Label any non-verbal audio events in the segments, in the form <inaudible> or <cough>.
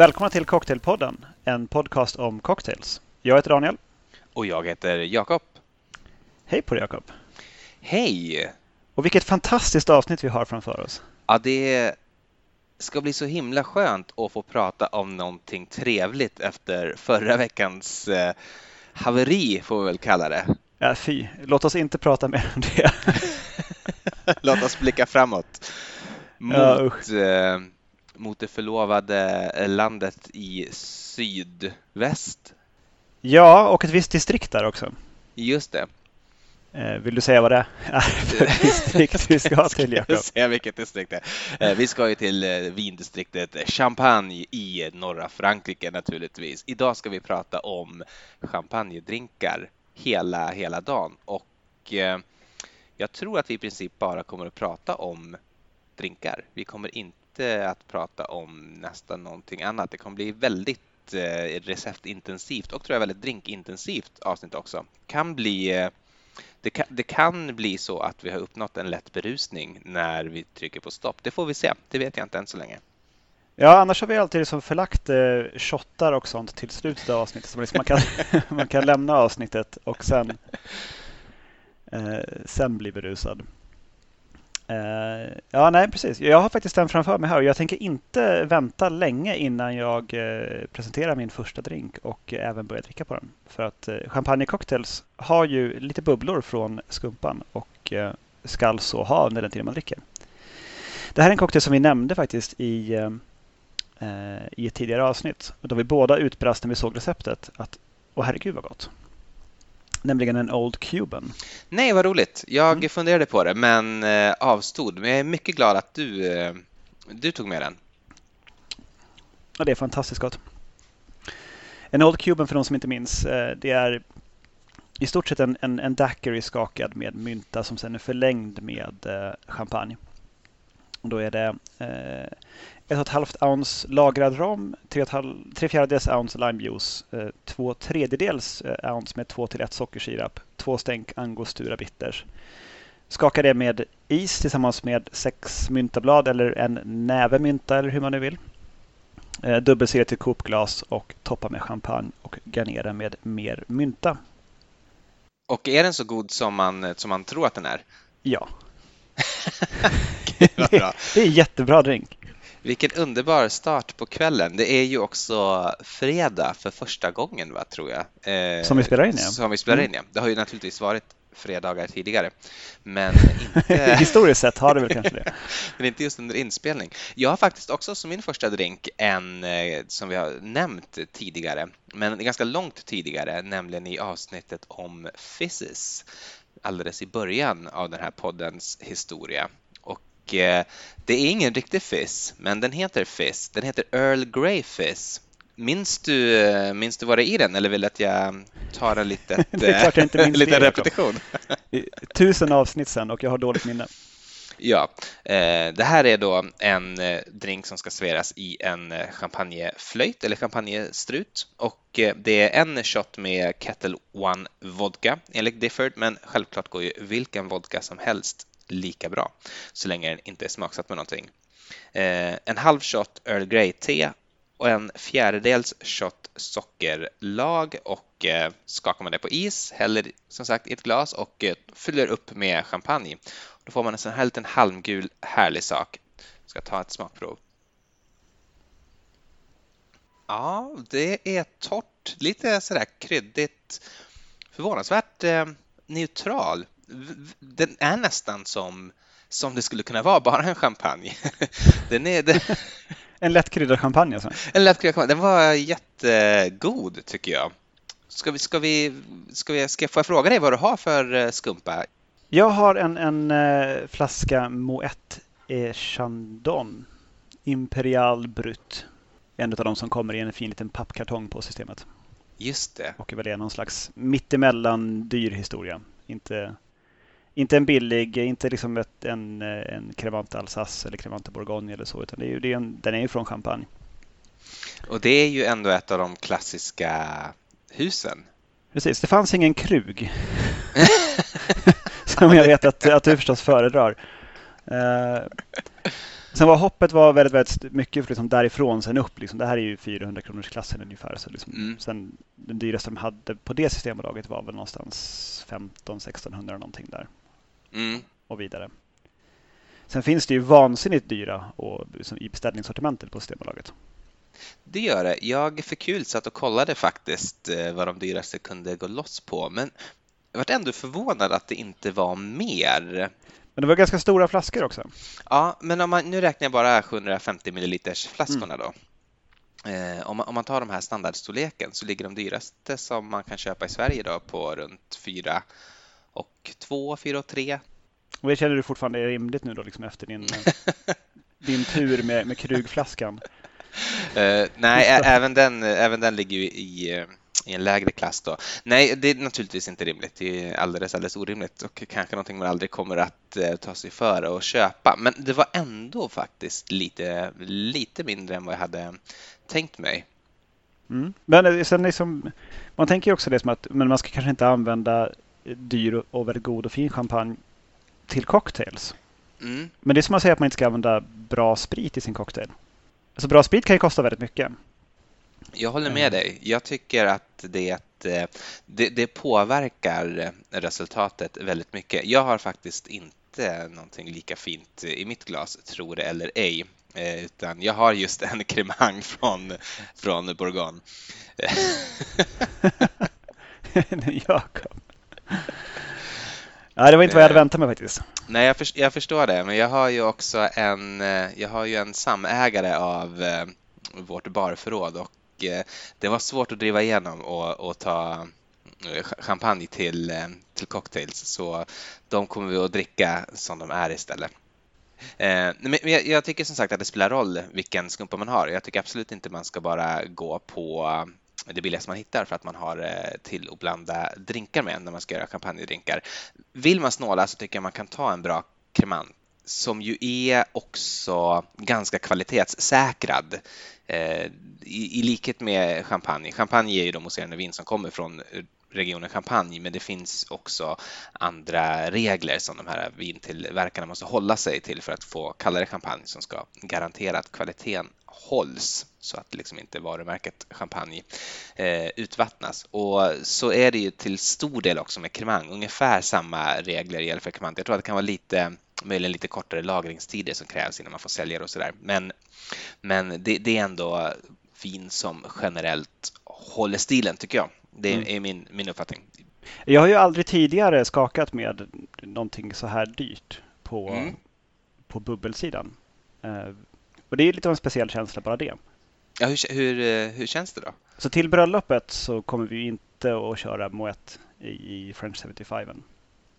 Välkomna till Cocktailpodden, en podcast om cocktails. Jag heter Daniel. Och jag heter Jakob. Hej på dig Jakob. Hej! Och vilket fantastiskt avsnitt vi har framför oss. Ja, det ska bli så himla skönt att få prata om någonting trevligt efter förra veckans eh, haveri, får vi väl kalla det. Ja, fy. Låt oss inte prata mer om det. <laughs> Låt oss blicka framåt. Mot, ja, eh, mot det förlovade landet i sydväst. Ja, och ett visst distrikt där också. Just det. Eh, vill du säga vad det är <laughs> för distrikt vi ska till, Jakob? Jag säga vilket distrikt det är. Eh, vi ska ju till eh, vindistriktet Champagne i norra Frankrike naturligtvis. Idag ska vi prata om champagnedrinkar hela, hela dagen och jag tror att vi i princip bara kommer att prata om drinkar. Vi kommer inte att prata om nästan någonting annat. Det kommer bli väldigt eh, receptintensivt och tror jag väldigt drinkintensivt avsnitt också. Kan bli eh, det kan, det kan, bli så att vi har uppnått en lätt berusning när vi trycker på stopp. Det får vi se. Det vet jag inte än så länge. Ja, annars har vi alltid liksom förlagt eh, shottar och sånt till slutet av avsnittet. Så liksom man, kan, <laughs> man kan lämna avsnittet och sen, eh, sen bli berusad. Uh, ja, nej precis. Jag har faktiskt den framför mig här och jag tänker inte vänta länge innan jag uh, presenterar min första drink och uh, även börjar dricka på den. För att uh, champagnecocktails har ju lite bubblor från skumpan och uh, skall så ha under den tiden man dricker. Det här är en cocktail som vi nämnde faktiskt i, i ett tidigare avsnitt. Då vi båda utbrast när vi såg receptet att åh herregud vad gott nämligen en Old Cuban. Nej, vad roligt. Jag mm. funderade på det men eh, avstod. Men jag är mycket glad att du, eh, du tog med den. Ja, det är fantastiskt gott. En Old Cuban, för de som inte minns, eh, det är i stort sett en, en, en daiquiri skakad med mynta som sen är förlängd med champagne. Och då är det eh, ett och ett halvt ounce lagrad rom, tre, tre fjärdedels ounce limejuice, eh, två tredjedels eh, ounce med två till ett sockersirap, två stänk angostura bitters. Skaka det med is tillsammans med sex myntablad eller en näve mynta eller hur man nu vill. Eh, Dubbelserie till kopglas och toppa med champagne och garnera med mer mynta. Och är den så god som man, som man tror att den är? Ja. <laughs> det, <laughs> det är en jättebra drink. Vilken underbar start på kvällen. Det är ju också fredag för första gången, va, tror jag. Eh, som vi spelar in, ja. Som vi spelar in, ja. Det har ju naturligtvis varit fredagar tidigare. Men <laughs> inte... Historiskt sett har det väl kanske det. <laughs> men inte just under inspelning. Jag har faktiskt också som min första drink en eh, som vi har nämnt tidigare, men ganska långt tidigare, nämligen i avsnittet om fizzes alldeles i början av den här poddens historia. Eh, det är ingen riktig fizz, men den heter fizz. Den heter Earl Grey fizz. Minns du, eh, minns du vad det är i den eller vill du att jag tar en <laughs> litet, det är klart jag inte minns liten repetition? Tusen avsnitt sen och jag har dåligt minne. Ja, eh, det här är då en drink som ska serveras i en champagneflöjt eller champagnestrut och det är en shot med Kettle One vodka enligt Difford, men självklart går ju vilken vodka som helst lika bra så länge den inte är smaksatt med någonting. Eh, en halv shot Earl Grey te och en fjärdedels shot sockerlag och eh, skakar man det på is, häller som sagt i ett glas och eh, fyller upp med champagne. Då får man en sån här liten halmgul härlig sak. Jag ska ta ett smakprov. Ja, det är torrt, lite sådär kryddigt, förvånansvärt eh, neutral den är nästan som, som det skulle kunna vara, bara en champagne. <laughs> Den är, den... <laughs> En lättkryddad champagne alltså? En lättkryddad champagne. Den var jättegod tycker jag. Ska vi, ska vi, ska vi, ska jag, få fråga dig vad du har för eh, skumpa? Jag har en, en uh, flaska Moet Chandon Imperial Brut. En av de som kommer i en fin liten pappkartong på systemet. Just det. Och väl är någon slags mittemellan dyr historia. Inte inte en billig, inte liksom ett, en, en Crevante Alsace eller Crevante Bourgogne eller så, utan det är ju, det är en, den är ju från Champagne. Och det är ju ändå ett av de klassiska husen. Precis, det fanns ingen krug. <laughs> Som jag vet att, att du förstås föredrar. Uh, Sen var hoppet var väldigt, väldigt mycket liksom därifrån sen upp. Liksom. Det här är ju 400 kronors klassen ungefär. Så liksom, mm. sen, den dyraste de hade på det systembolaget var väl någonstans 15-1600 någonting där. Mm. Och vidare. Sen finns det ju vansinnigt dyra och, liksom, i beställningssortimentet på Systembolaget. Det gör det. Jag för kul satt och kollade faktiskt eh, vad de dyraste kunde gå loss på, men jag var ändå förvånad att det inte var mer. Men det var ganska stora flaskor också. Ja, men om man, nu räknar jag bara 750 milliliters flaskorna mm. då. Eh, om, man, om man tar de här standardstorleken så ligger de dyraste som man kan köpa i Sverige då på runt 4 och 2, 4 och 3. Och det känner du fortfarande är rimligt nu då liksom efter din, <laughs> din tur med, med krugflaskan? Uh, nej, även den, även den ligger ju i, i en lägre klass då. Nej, det är naturligtvis inte rimligt. Det är alldeles, alldeles orimligt och kanske någonting man aldrig kommer att uh, ta sig för och köpa. Men det var ändå faktiskt lite, lite mindre än vad jag hade tänkt mig. Mm. Men eh, sen liksom, man tänker också det som att men man ska kanske inte använda dyr och väldigt god och fin champagne till cocktails. Mm. Men det är som att säga att man inte ska använda bra sprit i sin cocktail. Alltså bra sprit kan ju kosta väldigt mycket. Jag håller med dig. Jag tycker att det, eh, det, det påverkar resultatet väldigt mycket. Jag har faktiskt inte någonting lika fint i mitt glas, tror det eller ej. Eh, utan jag har just en cremang <laughs> från, från Bourgogne. <laughs> Jakob. Nej, det var inte vad jag hade väntat mig faktiskt. Nej, jag, för, jag, förstår det, men jag har ju också en, eh, jag har ju en samägare av eh, vårt barförråd och eh, det var svårt att driva igenom och, och ta champagne till, till cocktails, så de kommer vi att dricka som de är istället. Eh, men jag, jag, tycker som sagt att det spelar roll vilken skumpa man har. Jag tycker absolut inte man ska bara gå på det billigaste man hittar för att man har eh, till att blanda drinkar med när man ska göra champagnedrinkar. Vill man snåla så tycker jag man kan ta en bra cremant som ju är också ganska kvalitetssäkrad. Eh, I, I likhet med champagne. Champagne är ju de mousserande vin som kommer från eh, regionen Champagne, men det finns också andra regler som de här vintillverkarna måste hålla sig till för att få kalla det champagne som ska garantera att kvaliteten hålls så att liksom inte varumärket champagne eh, utvattnas. Och så är det ju till stor del också med cremant. Ungefär samma regler gäller för cremant. Jag tror att det kan vara lite möjligen lite kortare lagringstider som krävs innan man får sälja det och sådär. Men, men det, det, är ändå vin som generellt håller stilen tycker jag. Det mm. är min, min uppfattning. Jag har ju aldrig tidigare skakat med någonting så här dyrt på, mm. på bubbelsidan. Uh, och det är lite av en speciell känsla bara det. Ja, hur, hur, eh, hur känns det då? Så till bröllopet så kommer vi inte att köra Moet i, i French 75.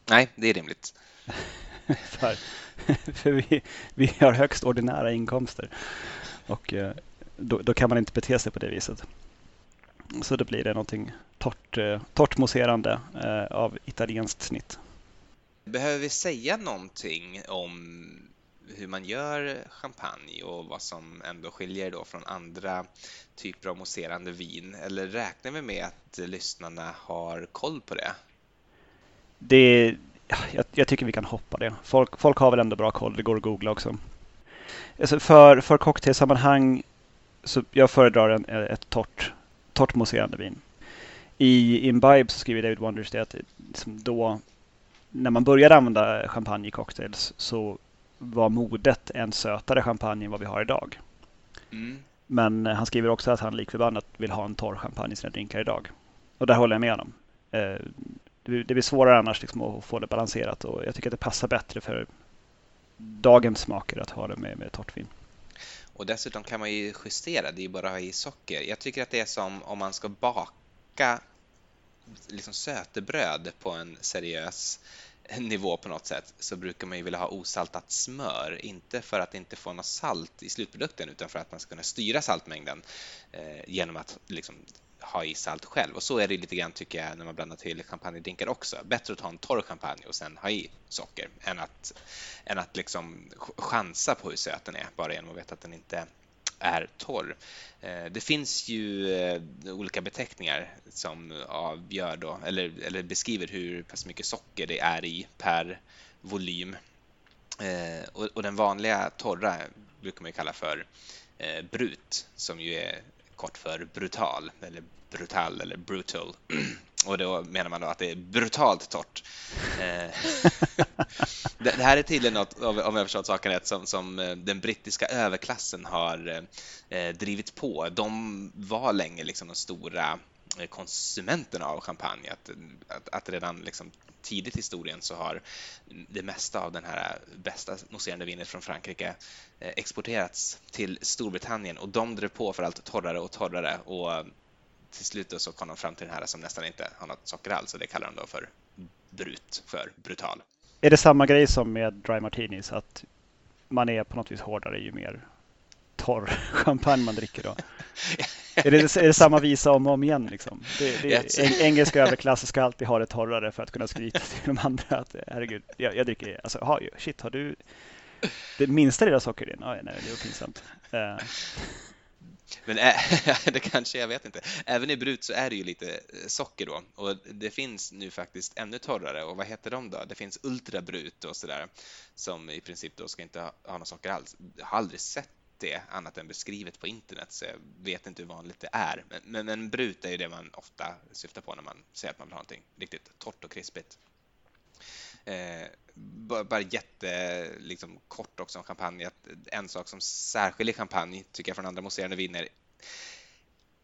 Nej, det är rimligt. <laughs> för, <laughs> för vi, vi har högst ordinära inkomster och uh, då, då, kan man inte bete sig på det viset. Så då blir det någonting torrt, uh, torrt mousserande av italienskt snitt. Behöver vi säga någonting om hur man gör champagne och vad som ändå skiljer då från andra typer av mousserande vin? Eller räknar vi med att lyssnarna har koll på det? Det, jag, jag tycker vi kan hoppa det. Folk, folk har väl ändå bra koll, det går att googla också. Alltså för, för cocktailsammanhang så jag föredrar en, ett torrt, torrt mousserande vin. I Imbibe så skriver David Wonders det att liksom då när man började använda champagne i cocktails så var modet en sötare champagne än vad vi har idag. Mm. Men han skriver också att han likförbannat vill ha en torr champagne i sina drinkar idag. Och där håller jag med honom. Eh, det blir svårare annars liksom att få det balanserat och jag tycker att det passar bättre för dagens smaker att ha det med, med torrt vin. Och dessutom kan man ju justera, det är ju bara att ha i socker. Jag tycker att det är som om man ska baka liksom sötebröd på en seriös nivå på något sätt så brukar man ju vilja ha osaltat smör, inte för att inte få något salt i slutprodukten utan för att man ska kunna styra saltmängden eh, genom att liksom ha i salt själv. Och så är det lite grann tycker jag när man blandar till champagnedrinkar också. Bättre att ha en torr champagne och sen ha i socker än att, än att liksom chansa på hur söt den är bara genom att veta att den inte är torr. Eh, det finns ju eh, olika beteckningar som avgör då, eller, eller beskriver hur pass mycket socker det är i per volym. Eh, och, och, den vanliga torra brukar man ju kalla för brut, som ju är kort för brutal, eller brutal eller brutal. <clears throat> Och då menar man då att det är brutalt torrt. <laughs> <laughs> det, det här är tydligen något, om jag förstått saken rätt, som, som eh, den brittiska överklassen har eh, eh, drivit på. De var länge liksom de stora eh, konsumenterna av champagne. Att, att, att redan liksom tidigt i historien så har det mesta av den här bästa mousserande vinet från Frankrike exporterats till Storbritannien och de drev på för allt torrare och torrare och till slut så kom de fram till den här som nästan inte har något socker alls och det kallar de då för brut, för brutal. Är det samma grej som med dry martinis, att man är på något vis hårdare ju mer torr <laughs> champagne man dricker då? är, det, är det samma visa om och om igen? Liksom? Det, det, engelska överklassen ska alltid ha det torrare för att kunna skryta <laughs> till de andra att herregud, jag, jag dricker, alltså, har, shit, har du det minsta lilla socker i din? Oh, nej, det är pinsamt. Uh. Men <laughs> det kanske, jag vet inte. Även i brut så är det ju lite eh, socker då och det finns nu faktiskt ännu torrare och vad heter de då? Det finns ultrabrut och sådär som i princip då ska inte ha, ha något socker alls. Jag har aldrig sett det annat än beskrivet på internet så jag vet inte hur vanligt det är. Men, men, men brut är ju det man ofta syftar på när man säger att man vill ha någonting riktigt torrt och krispigt. Eh, bara jätte liksom, kort också om champagne. Att en sak som särskiljer champagne, tycker jag, från andra mousserande viner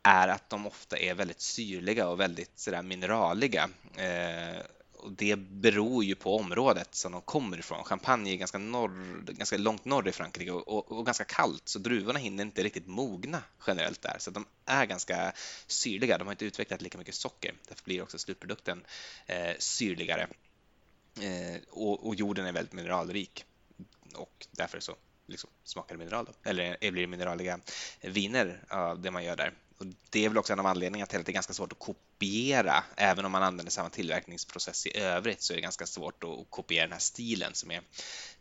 är att de ofta är väldigt syrliga och väldigt sådär mineraliga. Eh, och det beror ju på området som de kommer ifrån. Champagne är ganska, norr, ganska långt norr i Frankrike och, och, och, ganska kallt, så druvorna hinner inte riktigt mogna generellt där. Så de är ganska syrliga. De har inte utvecklat lika mycket socker. Därför blir också slutprodukten eh, syrligare. Eh, och, och, jorden är väldigt mineralrik och därför så liksom smakar det mineral. Då. Eller eh, blir det mineraliga viner av det man gör där. Och det är väl också en av anledningarna till att det är ganska svårt att kopiera. Även om man använder samma tillverkningsprocess i övrigt så är det ganska svårt att kopiera den här stilen som är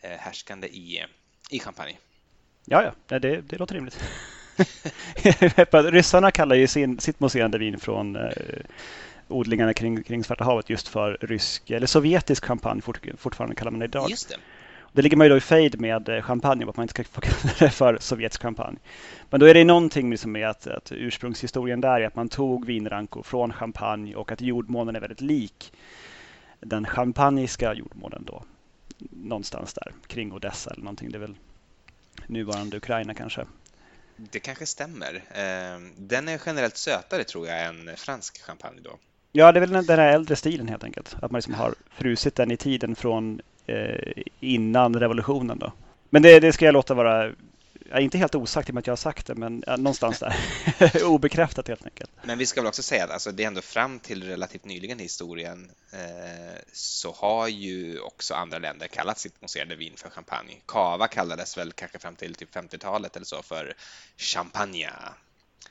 eh, härskande i, i champagne. Ja, ja, det, det låter rimligt. <laughs> Ryssarna kallar ju sin, sitt mousserande vin från eh, odlingarna kring, kring Svarta havet just för rysk eller sovjetisk champagne fort, fortfarande kallar man det idag. Just det. Det ligger man ju då i fejd med eh, champagne, att man inte ska få kalla det för sovjetisk champagne. Men då är det någonting liksom med att, att ursprungshistorien där är att man tog vinranko från champagne och att jordmånen är väldigt lik den champagniska jordmånen då. Någonstans där kring Odessa eller någonting. Det är väl nuvarande Ukraina kanske. Det kanske stämmer. Ehm, den är generellt sötare tror jag än fransk champagne då. Ja, det är väl den här äldre stilen helt enkelt. Att man liksom har frusit den i tiden från eh, innan revolutionen då. Men det, det ska jag låta vara Ja, inte helt osagt i och med att jag har sagt det, men ja, någonstans där. <laughs> Obekräftat helt enkelt. Men vi ska väl också säga att alltså, det är ändå fram till relativt nyligen i historien eh, så har ju också andra länder kallat sitt mousserande vin för champagne. Cava kallades väl kanske fram till typ 50-talet eller så för Champagne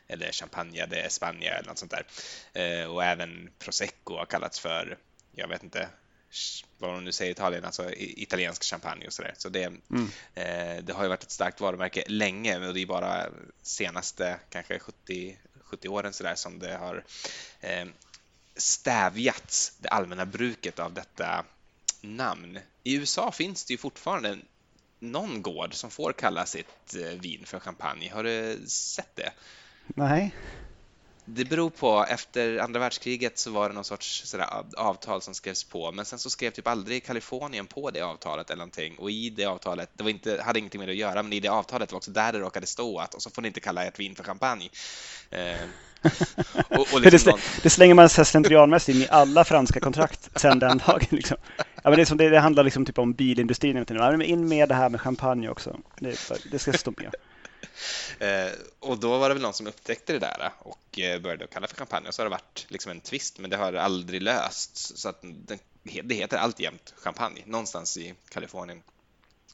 eller Champagne de España eller något sånt där. Eh, och även Prosecco har kallats för, jag vet inte, vad de nu säger i Italien, alltså italiensk champagne och sådär. Så det, mm. eh, det har ju varit ett starkt varumärke länge, men det är bara senaste kanske 70, 70 åren så där som det har eh, stävjats det allmänna bruket av detta namn. I USA finns det ju fortfarande någon gård som får kalla sitt vin för champagne. Har du sett det? Nej. Det beror på, efter andra världskriget så var det någon sorts sådär avtal som skrevs på, men sen så skrev typ aldrig Kalifornien på det avtalet eller någonting. Och i det avtalet, det var inte, hade ingenting med det att göra, men i det avtalet var också där det råkade stå att och så får ni inte kalla ert vin för champagne. Eh, <laughs> och, och liksom det, det, slänger man sig slentrianmässigt in i alla franska kontrakt sen den dagen. Liksom. Ja, men det, som, det, det handlar liksom typ om bilindustrin. In med det här med champagne också. Det, det ska stå med. <laughs> Eh, och då var det väl någon som upptäckte det där eh, och eh, började kalla för champagne. Och så har det varit liksom en twist, men det har aldrig lösts. Så att det, det heter alltjämt champagne någonstans i Kalifornien.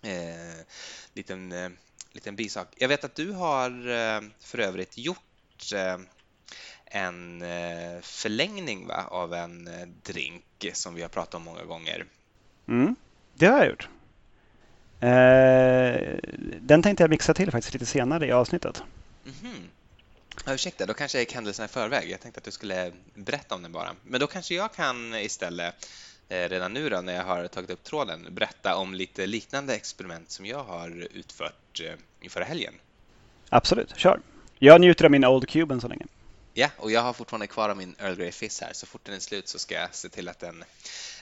Eh, liten, eh, liten bisak. Jag vet att du har eh, för övrigt gjort eh, en eh, förlängning va, av en eh, drink som vi har pratat om många gånger. Mm, det har jag gjort. Eh, den tänkte jag mixa till faktiskt lite senare i avsnittet. Mm -hmm. Ja, ursäkta, då kanske jag gick händelserna i förväg. Jag tänkte att du skulle berätta om den bara. Men då kanske jag kan istället eh, redan nu då när jag har tagit upp tråden berätta om lite liknande experiment som jag har utfört eh, inför helgen. Absolut, kör. Jag njuter av min Old Cuban så länge. Ja, och jag har fortfarande kvar min Earl Grey Fizz här. Så fort den är slut så ska jag se till att en,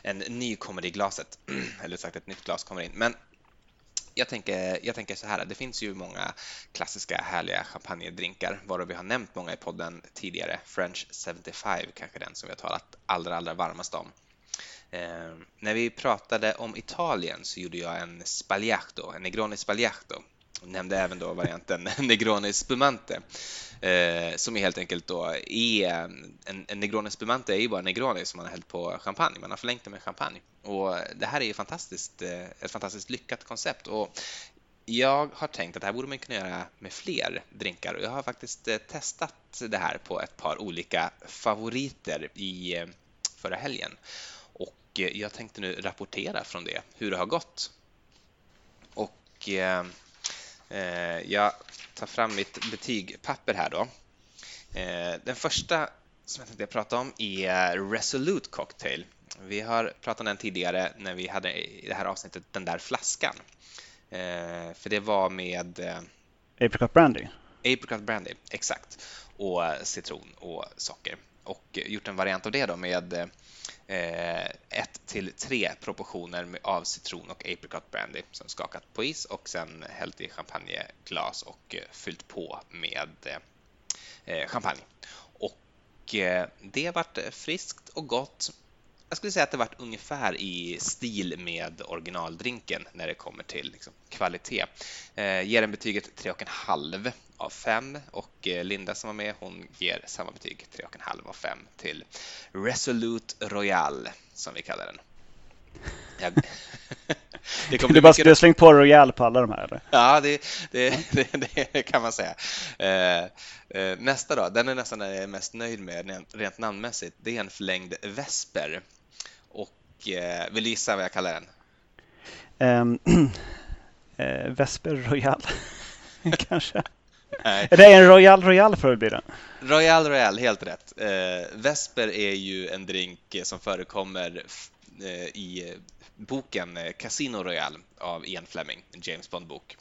en ny kommer i glaset. <clears throat> Eller sagt, ett nytt glas kommer in. Men jag tänker, jag tänker så här, det finns ju många klassiska härliga champagnedrinkar, varav vi har nämnt många i podden tidigare. French 75 kanske den som vi har talat allra, allra varmast om. Eh, när vi pratade om Italien så gjorde jag en Spagliato, en Negroni Spagliato. Nämnde även då varianten <laughs> Negroni Spumante eh, som är helt enkelt då är en, en Negroni Spumante är ju bara Negroni som man har hällt på champagne. Man har förlängt det med champagne och det här är ju fantastiskt, eh, ett fantastiskt lyckat koncept och jag har tänkt att det här borde man kunna göra med fler drinkar och jag har faktiskt eh, testat det här på ett par olika favoriter i eh, förra helgen och eh, jag tänkte nu rapportera från det, hur det har gått. Och eh, jag tar fram mitt betygpapper här då. Eh, den första som jag tänkte prata om är Resolute Cocktail. Vi har pratat om den tidigare när vi hade i det här avsnittet den där flaskan. Eh, för det var med eh, Apricot Brandy. Apricot Brandy, exakt. Och citron och socker. Och gjort en variant av det då med eh, 1 till 3 proportioner av citron och apricot brandy som skakat på is och sen hällt i champagneglas och eh, fyllt på med eh, eh, champagne. Och eh, det vart friskt och gott. Jag skulle säga att det vart ungefär i stil med originaldrinken när det kommer till liksom, kvalitet. Eh, ger den betyget 3,5 av 5 och eh, Linda som var med hon ger samma betyg, 3,5 av 5 till Resolute Royal som vi kallar den. <laughs> Jag... <laughs> det du, bara, mycket... du har slängt på Royal på alla de här eller? Ja, det, det, <laughs> det, det kan man säga. Eh, eh, nästa då, den är nästan den jag är mest nöjd med rent namnmässigt. Det är en förlängd Vesper. Och eh, vill du gissa vad jag kallar den? Um, <clears throat> Vesper Royal, kanske? Nej. Det är en Royal Royal för att bli det. Royal Royal, helt rätt. Eh, Vesper är ju en drink som förekommer eh, i boken eh, Casino Royale av Ian Fleming, en James Bond-bok.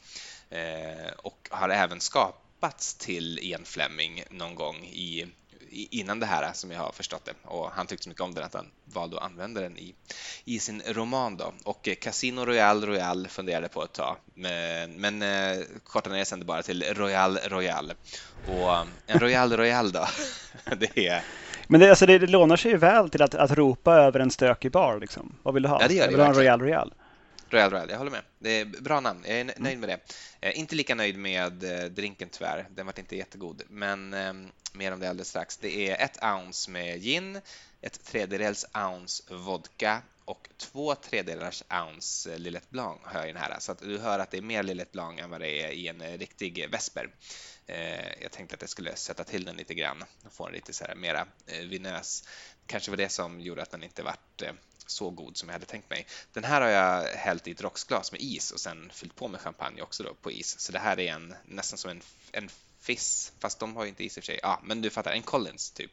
Eh, och har även skapats till Ian Fleming någon gång i innan det här som jag har förstått det. Och han tyckte så mycket om den att han valde att använda den i, i sin roman. Då. Och Casino Royal Royal funderade på ett tag, men, men eh, kortade ner sen bara till Royal Royal. Och en Royal Royal då, <laughs> det är men det, alltså det, det lånar sig ju väl till att, att ropa över en stökig bar. Liksom. Vad vill du ha? Ja, det gör jag vill ha en Royal Royal. Royal Royal, jag håller med. Det är bra namn, jag är nöjd mm. med det. Eh, inte lika nöjd med eh, drinken tyvärr, den var inte jättegod. Men eh, mer om det alldeles strax. Det är ett ounce med gin, ett tredjedels ounce vodka och två tredjedelars ounce eh, Lillet Blanc hör jag den här. Så att du hör att det är mer Lillet Blanc än vad det är i en eh, riktig vesper. Eh, jag tänkte att jag skulle sätta till den lite grann och få den lite så här mera vinös. Kanske var det som gjorde att den inte vart så god som jag hade tänkt mig. Den här har jag hällt i ett rocksglas med is och sen fyllt på med champagne också då på is. Så det här är en, nästan som en, en Fizz, fast de har ju inte is i och för sig. Ja, men du fattar, en Collins typ.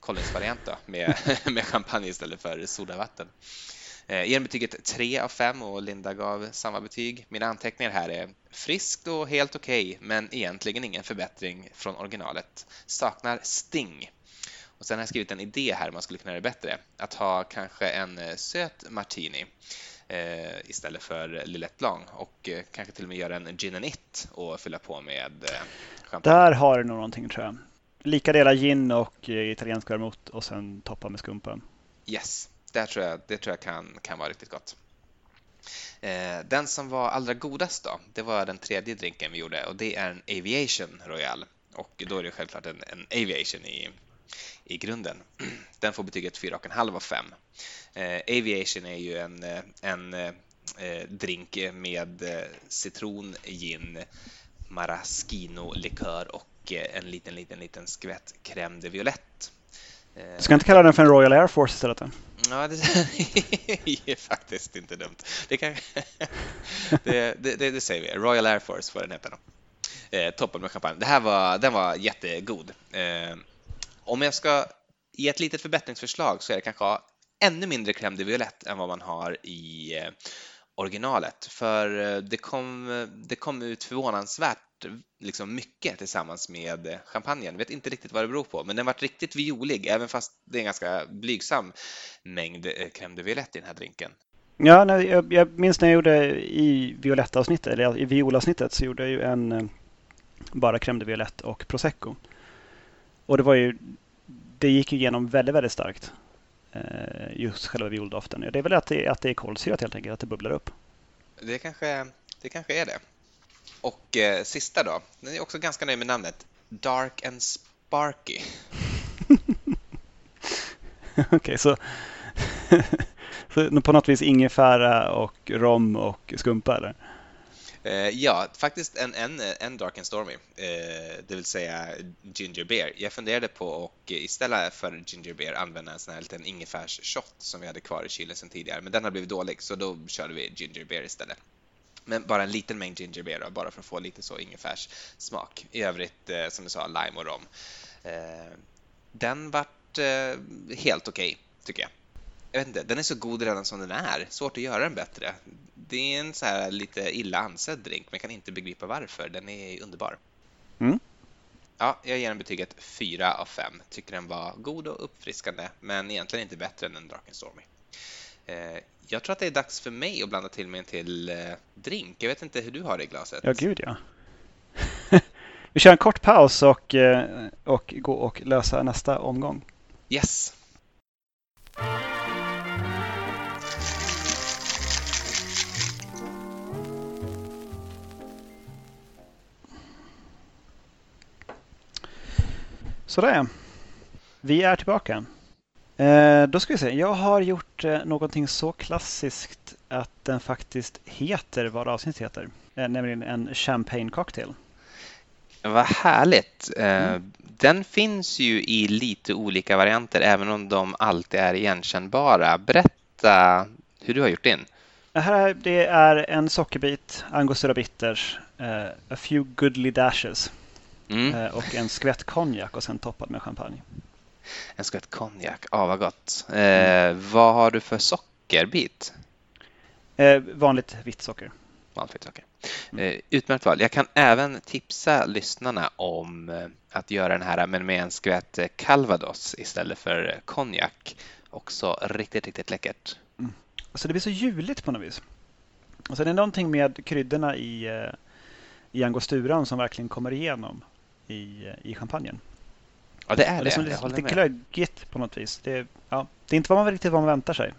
Collins-variant då, med, <laughs> med champagne istället för sodavatten. Eh, ger betyget 3 av 5 och Linda gav samma betyg. Mina anteckningar här är friskt och helt okej, okay, men egentligen ingen förbättring från originalet. Saknar sting. Och sen har jag skrivit en idé här man skulle kunna göra det bättre. Att ha kanske en eh, söt martini eh, istället för Lillet Blanc och eh, kanske till och med göra en gin and it och fylla på med eh, champagne. Där har du nog någonting tror jag. Lika delar gin och eh, italiensk vermouth och sen toppa med skumpa. Yes, där tror jag, det tror jag kan, kan vara riktigt gott. Eh, den som var allra godast då, det var den tredje drinken vi gjorde och det är en Aviation Royal. Och då är det självklart en, en Aviation i, i grunden. <clears throat> Den får betyget 4,5 av 5. Eh, Aviation är ju en, en eh, drink med eh, citron, gin, maraschino-likör och eh, en liten, liten, liten skvätt crème de violette. Du ska inte kalla den för en Royal Air Force istället? Ja, <laughs> det är faktiskt inte dumt. Det, kan... <laughs> det, det, det, säger vi. Royal Air Force får den heta. Eh, toppen med champagne. Det här var, den var jättegod. Eh, om jag ska ge ett litet förbättringsförslag så är det kanske ännu mindre crème de violette än vad man har i eh, originalet. För eh, det kom, eh, det kom ut förvånansvärt liksom mycket tillsammans med champagnen. Vet inte riktigt vad det beror på, men den varit riktigt violig, även fast det är en ganska blygsam mängd crème de violette i den här drinken. Ja, nej, jag, jag minns när jag gjorde i violettavsnittet, eller i violavsnittet, så gjorde jag ju en bara crème de violette och prosecco. Och det var ju, det gick ju igenom väldigt, väldigt starkt. Just själva violdoften. Det är väl att det, att det är kolsyrat helt enkelt, att det bubblar upp. Det kanske, det kanske är det. Och eh, sista då, den är också ganska nöjd med namnet. Dark and Sparky. <laughs> Okej, okay, så, <laughs> så på något vis ingefära och rom och skumpa eller? Eh, ja, faktiskt en, en, en Dark and Stormy, eh, det vill säga Ginger Beer. Jag funderade på att istället för Ginger Beer använda en sån här liten ingefärsshot som vi hade kvar i kylen sedan tidigare, men den har blivit dålig så då körde vi Ginger Beer istället. Men bara en liten mängd ginger beer bara för att få lite så ingefärssmak. I övrigt, eh, som du sa, lime och rom. Eh, den vart eh, helt okej, okay, tycker jag. Jag vet inte, den är så god redan som den är. Svårt att göra den bättre. Det är en så här lite illa ansedd drink, men jag kan inte begripa varför. Den är underbar. Mm. Ja, jag ger den betyget 4 av 5. Tycker den var god och uppfriskande, men egentligen inte bättre än en Dark Stormy. Jag tror att det är dags för mig att blanda till mig en till eh, drink. Jag vet inte hur du har det i glaset. Ja, gud ja. <laughs> Vi kör en kort paus och, eh, och gå och lösa nästa omgång. Yes. Sådär. Vi är tillbaka. Eh, då ska vi se. Jag har gjort eh, någonting så klassiskt att den faktiskt heter vad avsnittet heter. Eh, nämligen en champagne cocktail. Vad härligt! Mm. Den finns ju i lite olika varianter även om de alltid är igenkännbara. Berätta hur du har gjort din. Det här det är en sockerbit, angostura bitters, a few goodly dashes mm. och en skvätt konjak och sen toppad med champagne. En skvätt konjak, ah, vad gott. Eh, vad har du för sockerbit? Eh, vanligt vitt socker. Vanligt socker. Mm. Eh, utmärkt val. Jag kan även tipsa lyssnarna om eh, att göra den här men med en skvätt eh, calvados istället för konjak. Också riktigt, riktigt läckert. Mm. Alltså det blir så juligt på något vis. Alltså det är någonting med kryddorna i, eh, i angosturan som verkligen kommer igenom i, i champagnen. Ja, det är det. Det är liksom lite glöggigt på något vis. Det ja, det är inte vad man riktigt vad man väntar sig.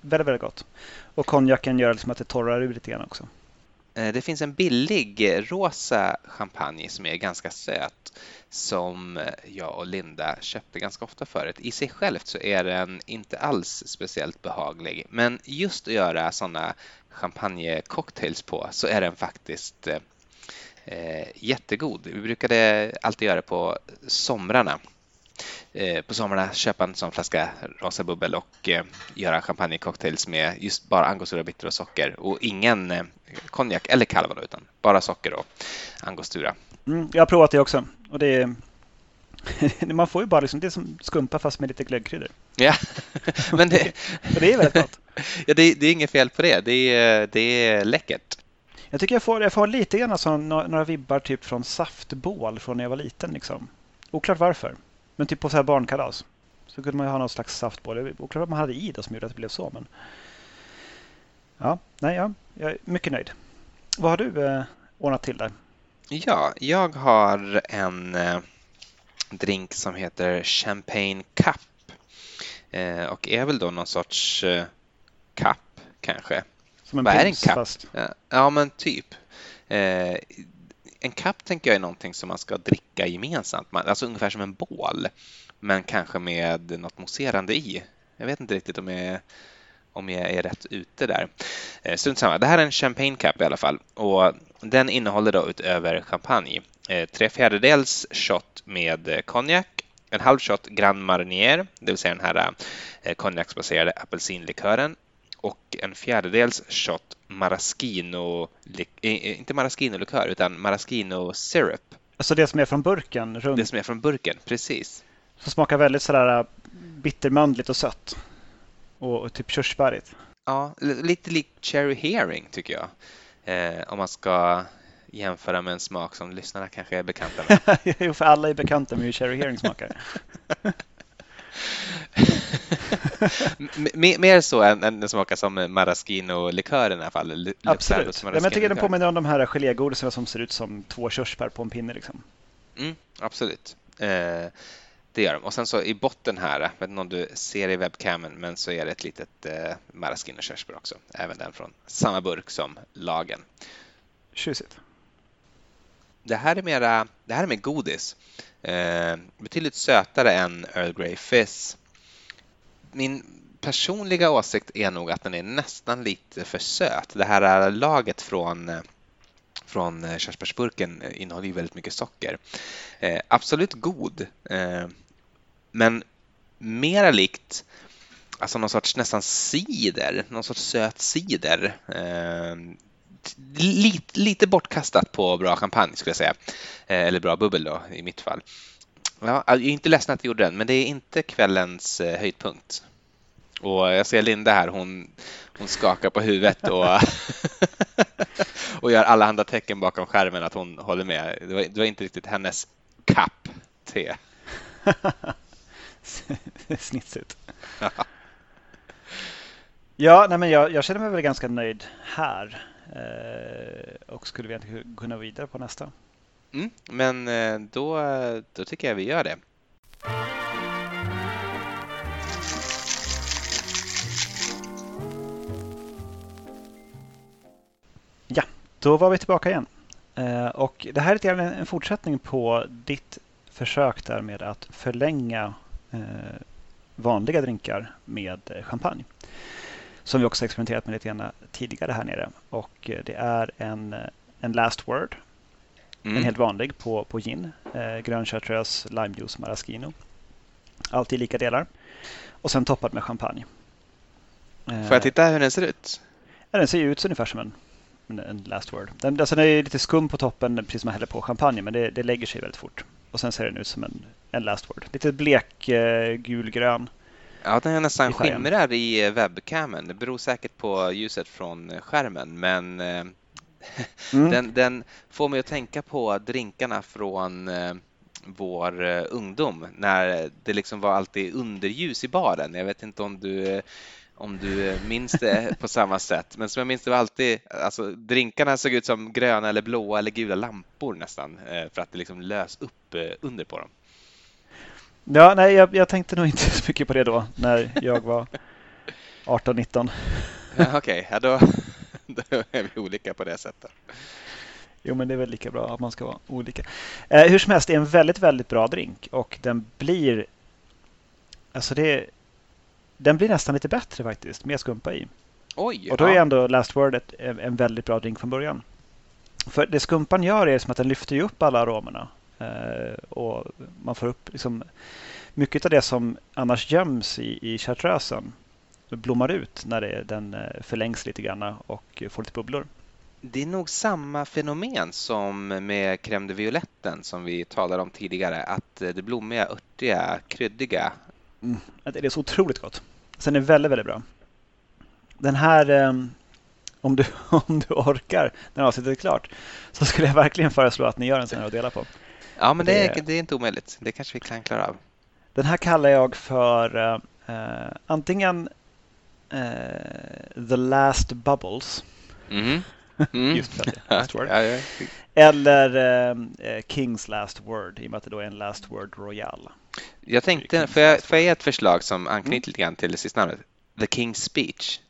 Väldigt, väldigt gott. Och konjaken gör liksom att det torrar ut lite grann också. Eh, det finns en billig rosa champagne som är ganska söt som jag och Linda köpte ganska ofta förut. I sig självt så är den inte alls speciellt behaglig men just att göra sådana champagnecocktails på så är den faktiskt eh, eh, jättegod. Vi brukade alltid göra det på somrarna. Eh, på somrarna köpa en sån flaska rosa bubbel och eh, göra champagnecocktails med just bara angostura, bitter och socker och ingen eh, konjak eller calvado utan bara socker och angostura. Mm, jag har provat det också och det är <laughs> man får ju bara liksom, det är som skumpa fast med lite glöggkryddor. Ja, <laughs> men det, <laughs> det är väldigt gott. Ja, det, det, är inget fel på det. Det är, det är läckert. Jag tycker jag får, jag får lite grann alltså, några vibbar typ från saftbål från när jag var liten. Liksom. Oklart varför. Men typ på så här barnkalas. Så kunde man ju ha någon slags saftbål. Oklart vad man hade i det som gjorde att det blev så. Men... Ja, nej, ja, jag är mycket nöjd. Vad har du eh, ordnat till där? Ja, jag har en eh, drink som heter Champagne Cup. Eh, och är väl då någon sorts eh, cup kanske. Som en Vad är en kapp? Fast... Ja, men typ. Eh, en kapp tänker jag är någonting som man ska dricka gemensamt, alltså ungefär som en bål, men kanske med något mousserande i. Jag vet inte riktigt om jag, om jag är rätt ute där. Eh, strunt samma. Det här är en champagne cup i alla fall och den innehåller då utöver champagne eh, tre fjärdedels shot med konjak, en halv shot Grand Marnier, det vill säga den här eh, konjaksbaserade apelsinlikören, och en fjärdedels shot maraschino, inte maraschino-likör utan maraschino syrup. Alltså det som är från burken? Runt. Det som är från burken, precis. Som smakar väldigt sådär äh, bittermandligt och sött. och, och typ körsbärigt. Ja, lite likt Cherry Hearing tycker jag. Eh, om man ska jämföra med en smak som lyssnarna kanske är bekanta med. <laughs> jo, för alla är bekanta med hur Cherry Hearing smakar. <laughs> <laughs> mer så än, än den smakar som maraschino-likör i alla fall. Absolut. Ja, men jag tycker den påminner om de här gelégodisarna som ser ut som två körsbär på en pinne. Liksom. Mm, absolut. Eh, det gör de. Och sen så i botten här, jag vet inte om du ser i webcamen, men så är det ett litet eh, maraschino-körsbär också. Även den från samma burk som lagen. Tjusigt. Det här är mera, det här är mer godis. Eh, betydligt sötare än Earl Grey Fizz. Min personliga åsikt är nog att den är nästan lite för söt. Det här laget från eh, från eh, körsbärsburken innehåller ju väldigt mycket socker. Eh, absolut god, eh, men mera likt alltså någon sorts nästan cider, någon sorts söt cider. Eh, lite, lite bortkastat på bra champagne skulle jag säga. Eh, eller bra bubbel då i mitt fall. Ja, jag är inte ledsen att jag gjorde den, men det är inte kvällens eh, höjdpunkt. Och jag ser Linda här, hon, hon skakar på huvudet och, <laughs> och gör alla andra tecken bakom skärmen att hon håller med. Det var, det var inte riktigt hennes kapp te. <laughs> Snitsigt. ja, nej men jag, jag, känner mig väl ganska nöjd här och skulle vi kunna gå vidare på nästa. Mm, men eh, då, då tycker jag vi gör det. Ja, då var vi tillbaka igen. Eh, och det här är en fortsättning på ditt försök där med att förlänga eh, vanliga drinkar med champagne. Som vi också experimenterat med lite grann tidigare här nere. Och det är en, en last word Mm. En helt vanlig på, på gin. Eh, grön chartreuse, limejuice, maraschino. Allt i lika delar. Och sen toppad med champagne. Får jag titta hur den ser ut? Ja, den ser ut ungefär som en, en last word. Den, alltså den är lite skum på toppen precis som man häller på champagne men det, det lägger sig väldigt fort. Och sen ser den ut som en, en last word. Lite blek eh, gulgrön. Ja, den är nästan skimrar i webcamen. Det beror säkert på ljuset från skärmen men eh, <laughs> Mm. Den, den, får mig att tänka på drinkarna från eh, vår eh, ungdom när det liksom var alltid underljus i baren. Jag vet inte om du om du minns det på samma sätt. Men som jag minns det var alltid, alltså drinkarna såg ut som gröna eller blåa eller gula lampor nästan eh, för att det liksom lös upp under på dem. Ja, nej, jag, jag tänkte nog inte <laughs> så mycket på det då när jag var 18-19. Ja, Okej, okay, ja, då, <laughs> då är vi olika på det sättet. Jo, men det är väl lika bra att man ska vara olika. Eh, hur som helst, det är en väldigt, väldigt bra drink och den blir... Alltså det... Den blir nästan lite bättre faktiskt, med skumpa i. Oj! Och då är ändå Last Word en väldigt bra drink från början. För det skumpan gör är som att den lyfter upp alla aromerna. Eh, och man får upp liksom mycket av det som annars göms i, i chartreusen blommar ut när det, den eh, förlängs lite grann och får lite bubblor. Det är nog samma fenomen som med crème de violetten som vi talade om tidigare, att eh, det blommiga, örtiga, kryddiga. Mm, det är så otroligt gott. Sen är det väldigt, väldigt bra. Den här, om du, <laughs> om du orkar när avsnittet är klart, så skulle jag verkligen föreslå att ni gör en sån här att dela på. Ja, men det, är, det är inte omöjligt. Det kanske vi kan klara av. Den här kallar jag för eh, antingen uh, The Last Bubbles. Mm. <laughs> Mm. Just för det, <laughs> last word. ja, ja. Eller uh, Kings Last Word i och med att det då är en Last Word Royal. Jag tänkte, får jag, får jag ge ett förslag som anknyter mm. lite grann till det sista namnet? The King's Speech.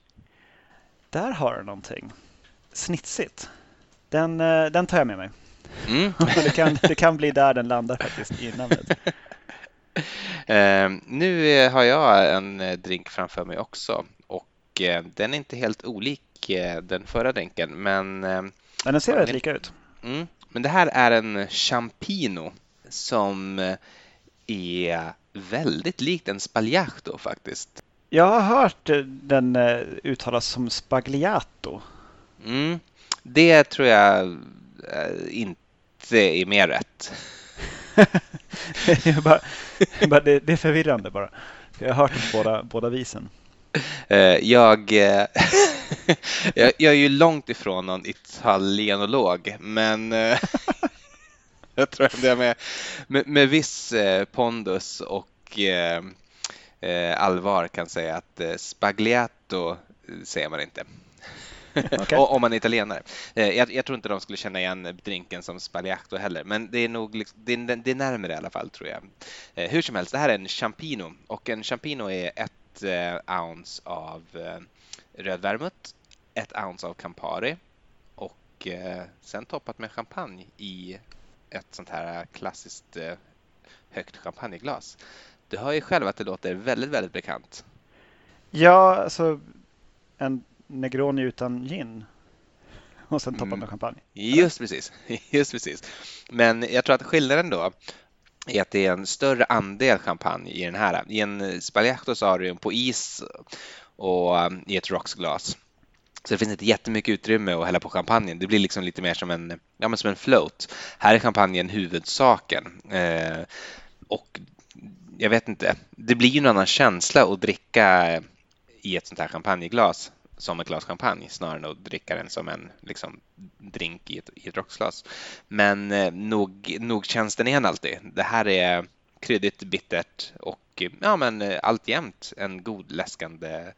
Där har du någonting. Snitsigt. Den, den tar jag med mig. Mm. <laughs> det, kan, det kan bli där den landar faktiskt i namnet. Uh, <laughs> nu har jag en drink framför mig också Eh, den är inte helt olik eh, den förra drinken, men... Eh, men den ser väldigt lika ut. Mm, men det här är en Champino som är väldigt likt en Spagliato faktiskt. Jag har hört den uttalas som Spagliato. Mm, det tror jag inte är mer rätt. <laughs> bara, bara, det, det, är förvirrande bara. Jag har hört båda, båda visen. Eh, jag, eh, <laughs> jag, jag är ju långt ifrån någon italienolog, men eh, <laughs> jag tror att jag med, med, med viss pondus och allvar kan säga att spagliato säger man inte. <laughs> Okay. om man är italienare. Jag, jag, tror inte de skulle känna igen drinken som spagliato heller, men det är nog liksom, det, är, det är närmare i alla fall tror jag. Hur som helst, det här är en champino och en champino är ett eh, ounce av eh, röd vermouth, ett ounce av Campari och eh, sen toppat med champagne i ett sånt här klassiskt eh, högt champagneglas. Du hör ju själv att det låter väldigt, väldigt bekant. Ja, alltså en Negroni utan gin och sen toppa mm. med champagne. Just precis, <laughs> just precis. Men jag tror att skillnaden då är att det är en större andel champagne i den här. I en Spagliato så har du den på is och um, i ett rocksglas. Så det finns inte jättemycket utrymme att hälla på champagnen. Det blir liksom lite mer som en, ja, men som en float. Här är champagnen huvudsaken. Eh, och jag vet inte, det blir ju en annan känsla att dricka i ett sånt här champagneglas som ett glas champagne snarare än att dricka den som en liksom, drink i ett, i ett rocksglas. Men eh, nog, nog känns den igen alltid. Det här är kryddigt, bittert och ja, men eh, alltjämt en god läskande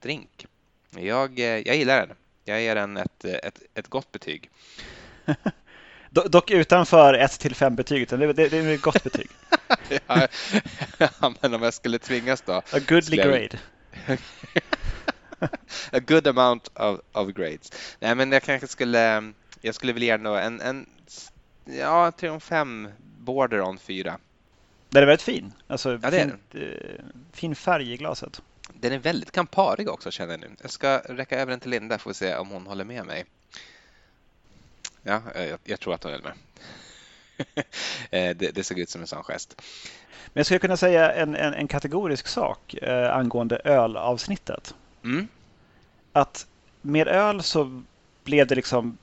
drink. Jag, eh, jag gillar den. Jag ger den ett, ett, ett gott betyg. <laughs> Dock utanför 1 till 5 betyget, det, det, det är ett gott betyg. <laughs> <laughs> ja, men om jag skulle tvingas då? A goodly grade. <laughs> a good amount of, of grades. Nej, men jag kanske skulle, jag skulle vilja ge en, en ja, Triumph 5 border on 4. Den är väldigt fin. Alltså, ja, fint, eh, fin färg i glaset. Den är väldigt kamparig också känner jag nu. Jag ska räcka över den till Linda för att se om hon håller med mig. Ja, jag, jag tror att hon håller med. <laughs> Eh, det, det såg ut som en sån gest. Men jag skulle kunna säga en, en, en kategorisk sak eh, angående ölavsnittet. Mm. Att med öl så blev det liksom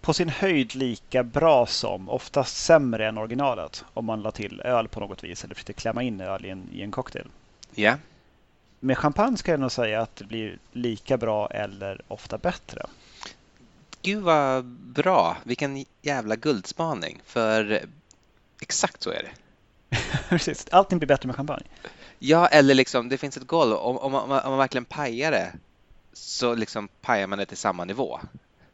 på sin höjd lika bra som, oftast sämre än originalet. Om man la till öl på något vis eller försökte klämma in öl i en, i en cocktail. Ja. Yeah. Med champagne ska jag nog säga att det blir lika bra eller ofta bättre. Gud vad bra! Vilken jävla guldspaning. För exakt så är det. <laughs> Precis, allting blir bättre med champagne. Ja, eller liksom det finns ett golv. Om, om, man, om man verkligen pajar det så liksom pajar man det till samma nivå.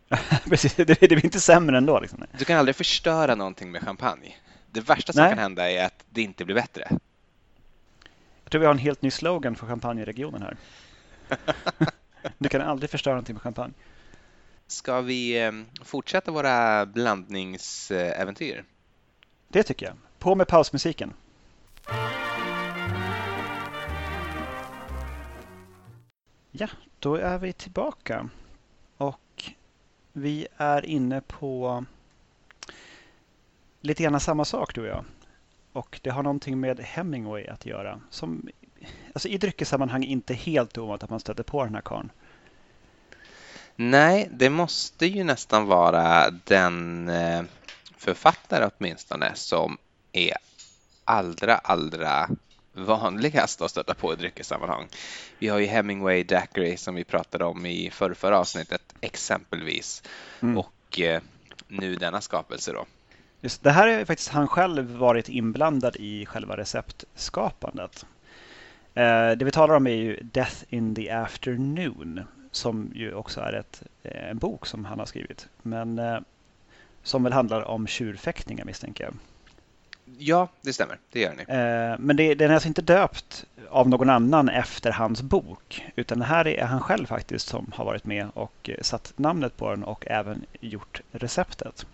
<laughs> Precis, det, det blir inte sämre ändå. Liksom. Du kan aldrig förstöra någonting med champagne. Det värsta som Nej. kan hända är att det inte blir bättre. Jag tror vi har en helt ny slogan för champagneregionen här. <laughs> du kan aldrig förstöra någonting med champagne. Ska vi eh, fortsätta våra blandningsäventyr? Det tycker jag. På med pausmusiken. Ja, då är vi tillbaka. Och vi är inne på lite grann samma sak du och jag. Och det har någonting med Hemingway att göra. Som alltså i dryckessammanhang inte helt ovanligt att man stöter på den här karln. Nej, det måste ju nästan vara den eh, författare åtminstone som är allra, allra vanligast att stöta på i dryckessammanhang. Vi har ju Hemingway Daiquiri som vi pratade om i förra avsnittet exempelvis. Mm. Och eh, nu denna skapelse då. Just det här är faktiskt han själv varit inblandad i själva receptskapandet. Eh, det vi talar om är ju Death in the Afternoon som ju också är ett, eh, en bok som han har skrivit. Men eh, som väl handlar om tjurfäktningar misstänker jag. Ja, det stämmer. Det gör ni. Eh, men det, den är alltså inte döpt av någon annan efter hans bok. Utan det här är han själv faktiskt som har varit med och satt namnet på den och även gjort receptet.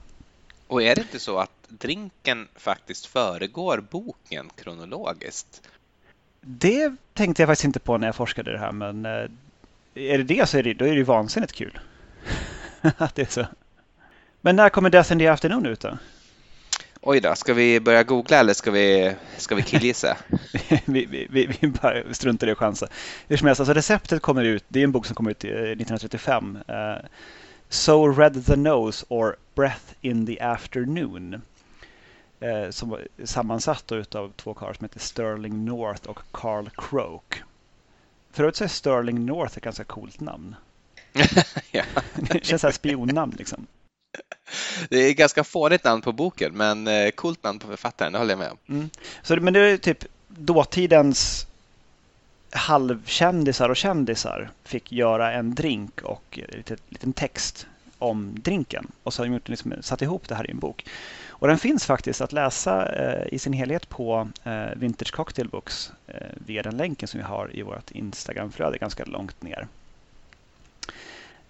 Och är det inte så att drinken faktiskt föregår boken kronologiskt? Det tänkte jag faktiskt inte på när jag forskade det här, men eh, är det det så är det, då är det vansinnigt kul. <laughs> att det är så. Men när kommer Death in the Afternoon ut då? Oj då, ska vi börja googla eller ska vi, ska vi killgissa? <laughs> vi, vi, vi, vi bara struntar i att chansa. Hur som helst, alltså receptet kommer ut, det är en bok som kom ut 1935. Uh, eh, so Red the Nose or Breath in the Afternoon. Uh, som var sammansatt av två karlar som heter Sterling North och Carl Croak. Förut så är Sterling North ett ganska coolt namn. <laughs> ja. <laughs> Det känns som ett spionnamn liksom. <laughs> Det är ett ganska fånigt namn på boken, men eh, coolt namn på författaren, det håller jag med om. Mm. Så, men det är typ dåtidens halvkändisar och kändisar fick göra en drink och eh, en liten, liten text om drinken. Och så har de gjort, liksom, satt ihop det här i en bok. Och den finns faktiskt att läsa eh, i sin helhet på eh, Vintage Cocktail Books eh, via den länken som vi har i vårt Instagramflöde ganska långt ner.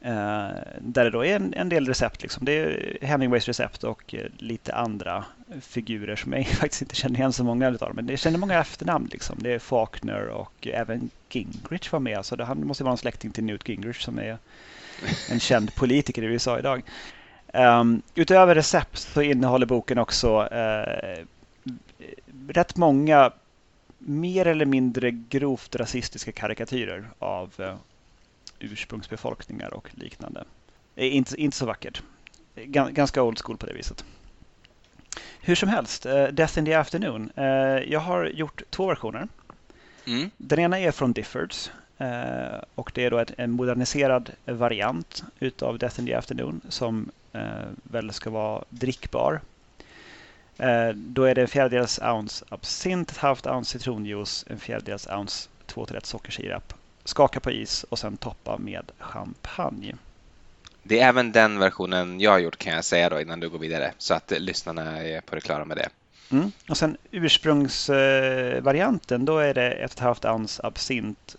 Eh, där det då är en, en, del recept. Liksom. Det är Hemingways recept och eh, lite andra figurer som jag <laughs> faktiskt inte känner igen så många av. Men jag känner många efternamn. Liksom. Det är Faulkner och eh, även Gingrich var med. Så det, han måste vara en släkting till Newt Gingrich som är en känd politiker i USA idag. Um, utöver recept så innehåller boken också uh, rätt många mer eller mindre grovt rasistiska karikatyrer av uh, ursprungsbefolkningar och liknande. Det är inte, inte så vackert. Ganska old school på det viset. Hur som helst, uh, Death in the Afternoon. jag har gjort två versioner. Mm. Den ena är från Diffords Eh, och det är då en moderniserad variant utav Death in the Afternoon som eh, väl ska vara drickbar. Eh, då är det en fjärdedels ounce absint, ett halvt ounce citronjuice, en fjärdedels ounce 2 1 sockersirap. Skaka på is och sen toppa med champagne. Det är även den versionen jag har gjort kan jag säga då innan du går vidare så att lyssnarna är på det klara med det. Mm. Och sen ursprungsvarianten då är det ett halvt ounce absint,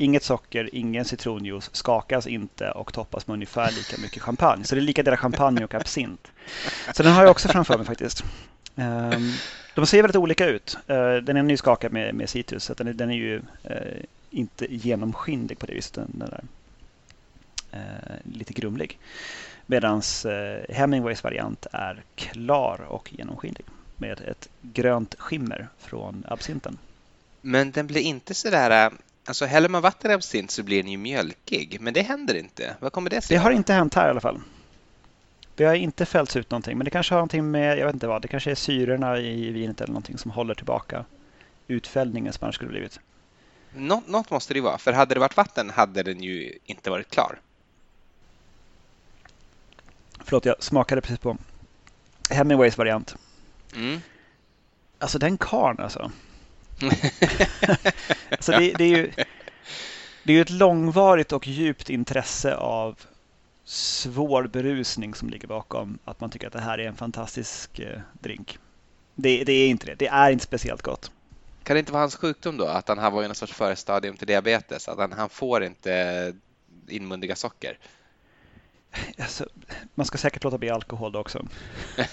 Inget socker, ingen citronjuice, skakas inte och toppas med ungefär lika mycket champagne. Så det är lika delar champagne och absint. Så den har jag också framför mig faktiskt. Ehm, de ser väldigt olika ut. Eh, den är nyskakad med, med citrus, så den är, den är ju eh, inte genomskinlig på det viset. Den är eh, lite grumlig. Medan Hemingways variant är klar och genomskinlig med ett grönt skimmer från absinten. Men den blir inte sådär Alltså häller man vatten i absint så blir den ju mjölkig, men det händer inte. Vad kommer det sig? Det har inte hänt här i alla fall. Det har inte fällts ut någonting, men det kanske har någonting med, jag vet inte vad, det kanske är syrorna i vinet eller någonting som håller tillbaka utfällningen som annars skulle blivit. Nå något måste det vara, för hade det varit vatten hade den ju inte varit klar. Förlåt, jag smakade precis på Hemingways variant. Mm. Alltså den karn alltså. <laughs> alltså det, det, är ju, det är ett långvarigt och djupt intresse av svår berusning som ligger bakom att man tycker att det här är en fantastisk eh, drink. Det, det, är inte det. Det är inte speciellt gott. Kan det inte vara hans sjukdom då? Att han har varit någon sorts förstadium till diabetes? Att han, han får inte inmundiga socker? <laughs> Alltså, man ska säkert låta bli alkohol då också.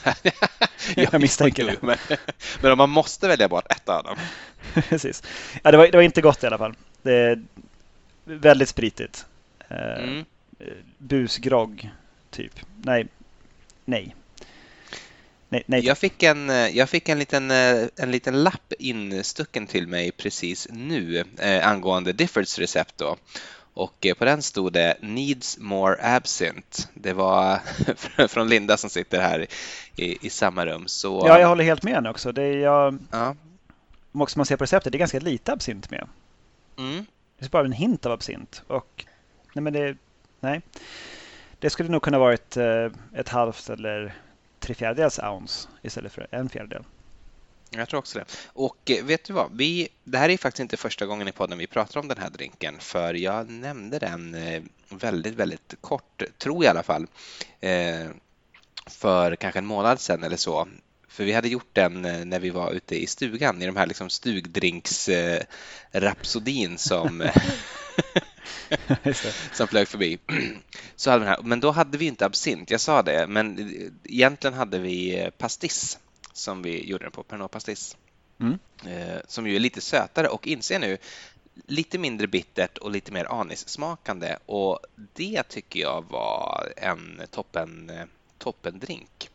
<laughs> jag misstänker det. Men, <laughs> men om man måste välja bort ett av dem. Precis. Ja, det, var, det var inte gott i alla fall. Det är väldigt spritigt. Eh, mm. Busgrogg, typ. Nej. Nej. Nej, nej. Jag, fick en, jag fick en liten, eh, en liten lapp instucken till mig precis nu eh, angående Diffords recept. Då. Och på den stod det Needs more absinthe. Det var <laughs> från Linda som sitter här i, i samma rum. Så... Ja, jag håller helt med henne också. Det är jag... ja också man ser på receptet, det är ganska lite absint med. Mm. Det är bara en hint av absint. Och, nej, men det, nej. det skulle nog kunna varit eh, ett halvt eller tre fjärdedels ounce istället för en fjärdedel. Jag tror också det. Och eh, vet du vad? Vi, det här är faktiskt inte första gången i podden vi pratar om den här drinken, för jag nämnde den eh, väldigt, väldigt kort, tror jag i alla fall, för kanske en månad sedan eller så för vi hade gjort den eh, när vi var ute i stugan i de här liksom stugdrinks-rapsodin eh, som, <laughs> <laughs> <laughs> som flög förbi. <clears throat> Så hade vi här. Men då hade vi inte absint, jag sa det, men egentligen hade vi eh, pastis som vi gjorde den på, Pernod pastis. Mm. Som ju är lite sötare och inser nu lite mindre bittert och lite mer anissmakande och det tycker jag var en toppen, toppen drink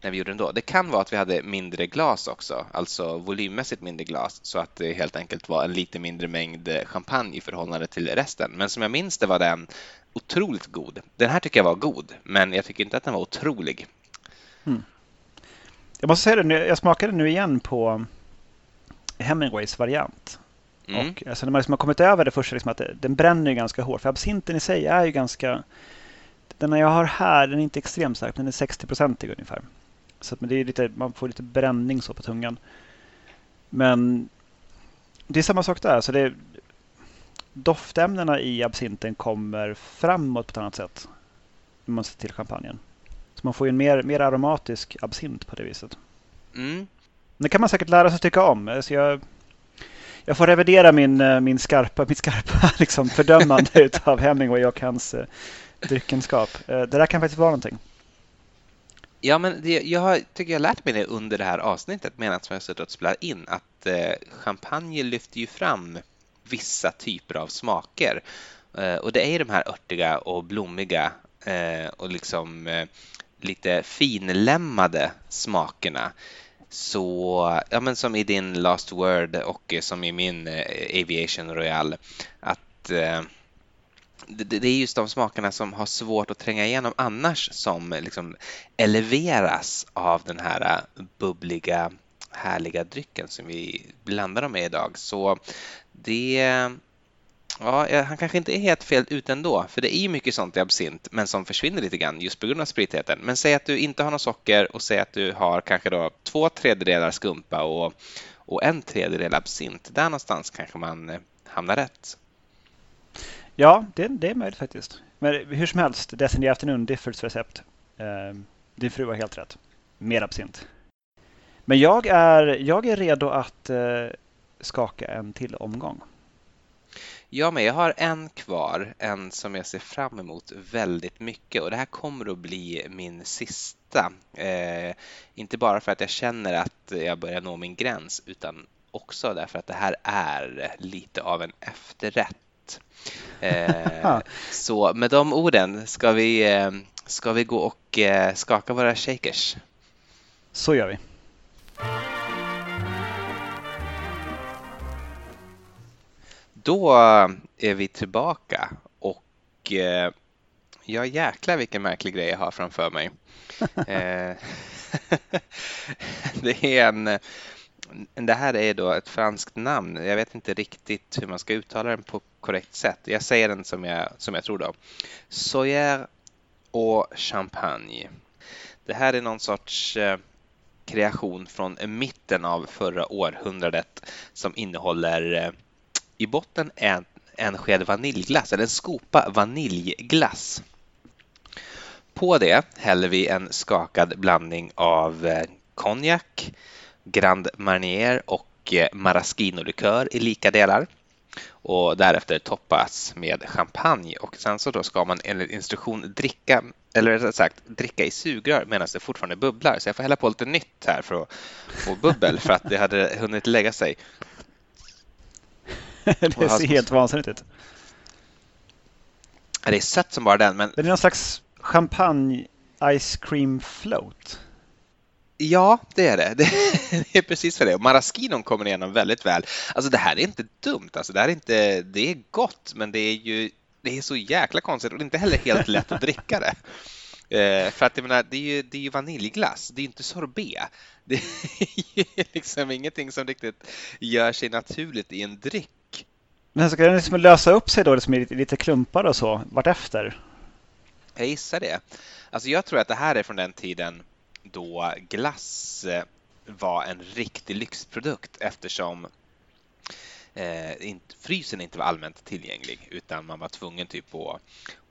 när vi gjorde den då. Det kan vara att vi hade mindre glas också, alltså volymmässigt mindre glas, så att det helt enkelt var en lite mindre mängd champagne i förhållande till resten. Men som jag minns det var den otroligt god. Den här tycker jag var god, men jag tycker inte att den var otrolig. Mm. Jag måste säga det, jag smakade nu igen på Hemingways variant. Mm. Och alltså när man liksom har kommit över det första, liksom att den bränner ganska hårt. För absinten i sig är ju ganska... Den jag har här, den är inte extremt stark, den är 60-procentig ungefär. Så att, men det är lite, man får lite bränning så på tungan. Men det är samma sak där. Så det, doftämnena i absinten kommer framåt på ett annat sätt. Om man ser till champagnen. Så man får en mer, mer aromatisk absint på det viset. Mm. Det kan man säkert lära sig tycka om. Så jag, jag får revidera min, eh, min skarpa, <laughs> mitt skarpa liksom fördömande <laughs> av Hemingway och hans eh, dryckenskap. Eh, det där kan faktiskt vara någonting. Ja, men det, jag har, tycker jag har lärt mig det under det här avsnittet medan jag suttit och spelat in att eh, champagne lyfter ju fram vissa typer av smaker. Eh, och det är ju de här örtiga och blommiga eh, och liksom eh, lite finlämmade smakerna. Så, ja men som i din Last Word och som i min eh, Aviation Royal, att eh, det, det, är just de smakerna som har svårt att tränga igenom annars som eh, liksom eleveras av den här eh, bubbliga härliga drycken som vi blandar dem med idag. Så det Ja, eh, han kanske inte är helt fel ute ändå, för det är ju mycket sånt i absint, men som försvinner lite grann just på grund av spritheten. Men säg att du inte har något socker och säg att du har kanske då två tredjedelar skumpa och, och en tredjedel absint. Där någonstans kanske man hamnar rätt. Ja, det, det är möjligt faktiskt. Men hur som helst, Destiny Afternoon Differs recept. Eh, din fru har helt rätt. Mer absint. Men jag är, jag är redo att eh, skaka en till omgång. Jag med. Jag har en kvar, en som jag ser fram emot väldigt mycket och det här kommer att bli min sista. Eh, inte bara för att jag känner att jag börjar nå min gräns utan också därför att det här är lite av en efterrätt. Eh, <laughs> så med de orden ska vi, eh, ska vi gå och eh, skaka våra shakers. Så gör vi. Då är vi tillbaka och eh, ja jäklar vilken märklig grej jag har framför mig. <laughs> <laughs> Det är en det här är då ett franskt namn. Jag vet inte riktigt hur man ska uttala den på korrekt sätt. Jag säger den som jag, som jag tror då. Soyer och champagne. Det här är någon sorts eh, kreation från mitten av förra århundradet som innehåller eh, i botten en, en sked vaniljglass, eller en skopa vaniljglass. På det häller vi en skakad blandning av eh, konjak, Grand Marnier och eh, maraschino-likör i lika delar. Och därefter toppas med champagne och sen så då ska man enligt instruktion dricka, eller rättare sagt dricka i sugrör medan det fortfarande bubblar. Så jag får hälla på lite nytt här för att få bubbel för att det hade hunnit lägga sig. <laughs> det ser helt vansinnigt ut. Det är sött som bara den. Men... Det är någon slags champagne ice cream float. Ja, det är det. <laughs> Det är precis för det. Och maraschinon kommer igenom väldigt väl. Alltså det här är inte dumt. Alltså, det, här är inte, det är gott, men det är ju det är så jäkla konstigt och det är inte heller helt lätt att dricka det. <laughs> Eh, för att jag menar, det är ju, det är ju vaniljglass, det är inte sorbet. <laughs> Det är ju liksom ingenting som riktigt gör sig naturligt i en dryck. Men ska den liksom lösa upp sig då liksom i lite, lite klumpar och så vartefter? Jag gissar det. Alltså jag tror att det här är från den tiden då glass eh, var en riktig lyxprodukt eftersom eh, frysen inte var allmänt tillgänglig utan man var tvungen typ att,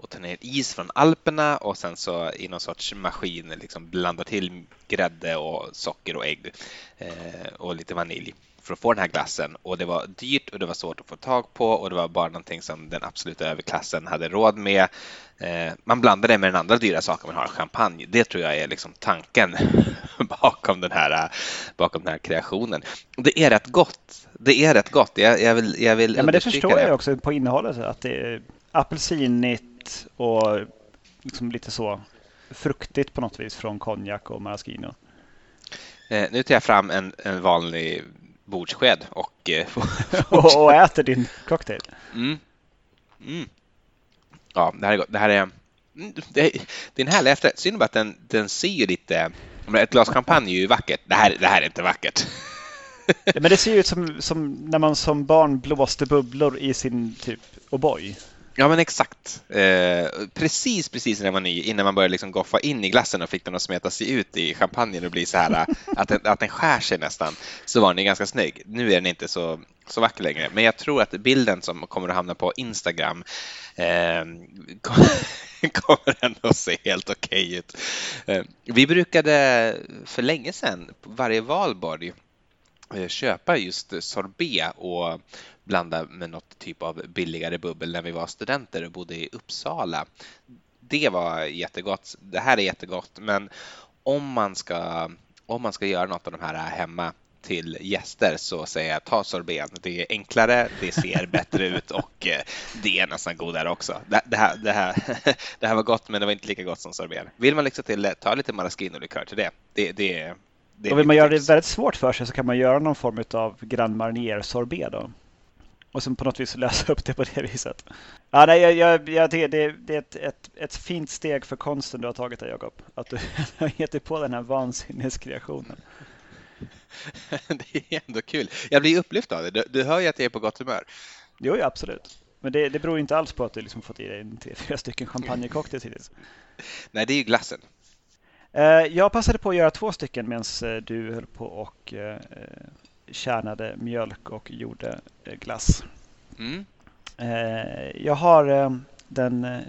att ta ner is från Alperna och sen så i någon sorts maskin liksom blanda till grädde och socker och ägg eh, och lite vanilj för att få den här glassen och det var dyrt och det var svårt att få tag på och det var bara någonting som den absoluta överklassen hade råd med. Eh, man blandar det med den andra dyra saken man har, champagne. Det tror jag är liksom tanken <laughs> bakom den här, bakom den här kreationen. Det är rätt gott. Det är rätt gott. Jag, jag vill, jag vill ja, men det förstår det. jag också på innehållet, att det är apelsinigt och liksom lite så fruktigt på något vis från konjak och maraschino. Eh, nu tar jag fram en, en vanlig bordssked och, eh, <laughs> och äter din cocktail. Mm. Mm. Ja, det här är gott. Det här är, mm, det är, det är en härlig efterrätt. Synd bara att den, den ser ju lite... Ett glas champagne är ju vackert. Det här, det här är inte vackert. Men det ser ju ut som, som när man som barn blåste bubblor i sin typ O'boy. Ja, men exakt. Eh, precis, precis när man ny, innan man började liksom goffa in i glassen och fick den att smeta sig ut i champagnen och bli så här <laughs> att den, att den skär sig nästan, så var den ganska snygg. Nu är den inte så, så vacker längre, men jag tror att bilden som kommer att hamna på Instagram eh, <laughs> kommer ändå se helt okej okay ut. Eh, vi brukade för länge sedan varje valborg eh, köpa just sorbet och blanda med något typ av billigare bubbel när vi var studenter och bodde i Uppsala. Det var jättegott. Det här är jättegott, men om man ska, om man ska göra något av de här hemma till gäster så säger jag ta sorbet. Det är enklare, det ser <laughs> bättre ut och eh, det är nästan godare också. Det, det, här, det, här, <laughs> det här var gott, men det var inte lika gott som sorbet. Vill man liksom till, ta lite maraschino-likör till det. det, det, det och vill man göra det väldigt svårt för sig så kan man göra någon form av Grand Marnier sorbet då och sen på något vis lösa upp det på det viset. Ja, nej, jag, jag, jag det, det är ett, ett, ett fint steg för konsten du har tagit där Jakob. Att du <laughs> har gett dig på den här vansinneskreationen. <laughs> det är ändå kul. Jag blir upplyft av det. Du, du hör ju att jag är på gott humör. Jo, ja, absolut. Men det, det beror inte alls på att du liksom fått i dig en tre, fyra stycken champagnecocktails hittills. <laughs> Nej, det är ju glassen. Eh, jag passade på att göra två stycken medan eh, du höll på och eh, kärnade mjölk och gjorde eh, glass. Mm. Eh, jag har eh, den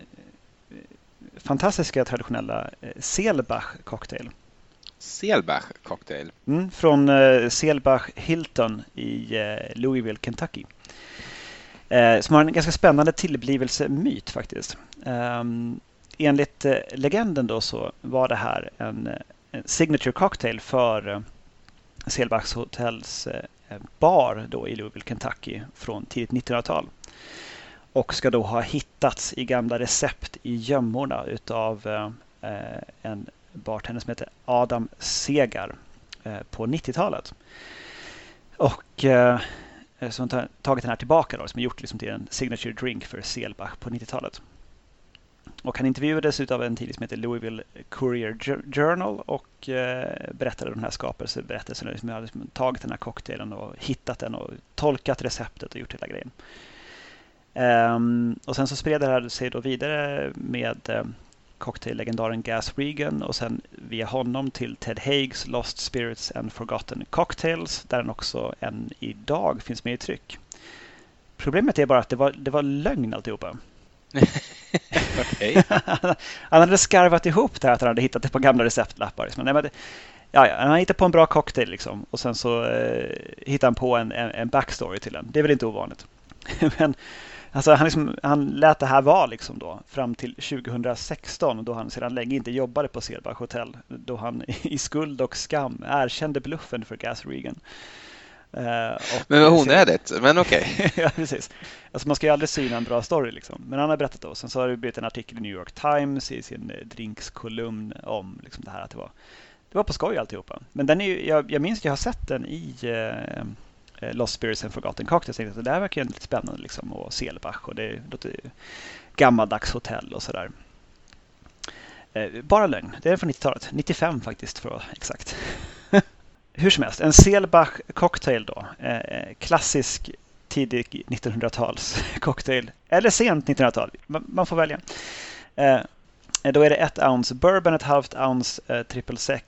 fantastiska traditionella Selbach cocktail. Selbach cocktail? Mm, från Selbach Hilton i Louisville, Kentucky. Som har en ganska spännande tillblivelsemyt faktiskt. Ehm, enligt legenden då så var det här en signature cocktail för Selbachs hotels eh, bar då i Louisville, Kentucky från tidigt 1900-tal. Och ska då ha hittats i gamla recept i gömmorna utav eh, en bartender som heter Adam Segar eh, på 90-talet. Och som tagit den här tillbaka då, som gjort liksom till en signature drink för Selbach på 90-talet. Och han intervjuades av en tidning som heter Louisville Courier Journal och eh, berättade den här skapelseberättelsen. Liksom hade liksom tagit den här cocktailen och hittat den och tolkat receptet och gjort hela grejen. Um, och sen så spred det här sig då vidare med eh, cocktaillegendaren Gas Regan och sen via honom till Ted Haigs Lost Spirits and Forgotten Cocktails där den också än idag finns med i tryck. Problemet är bara att det var, det var lögn alltihopa. <laughs> han hade skarvat ihop det här att han hade hittat ett par gamla receptlappar. Liksom. Nej, men det, ja, ja, han hittade på en bra cocktail liksom. och sen så eh, hittade han på en, en, en, backstory till den. Det är väl inte ovanligt. <laughs> men alltså, han, liksom, han lät det här vara liksom då, fram till 2016 då han sedan länge inte jobbade på Selbach Hotel. Då han i skuld och skam erkände bluffen för Gas Regan. Uh, men vad onödigt, men okej. Okay. <laughs> ja, precis. Alltså man ska ju aldrig syna en bra story liksom. Men han har berättat då. Sen så har det blivit en artikel i New York Times i sin eh, drinkskolumn om liksom det här att det var, det var på skoj alltihopa. Men den är ju, jag, jag minns att jag har sett den i uh, Lost Spirits and Forgotten Cocktails. Jag tänkte att det här verkar lite spännande liksom. Och Selbach och det låter gammaldags hotell och sådär. Uh, bara lögn. Det är från 90-talet. 95 faktiskt för att exakt hur som helst, en Selbach cocktail då. Eh, eh klassisk tidig 1900-tals <laughs> cocktail. Eller sent 1900-tal. Man får välja. Eh, då är det ett ounce bourbon, ett halvt ounce eh, triple sec,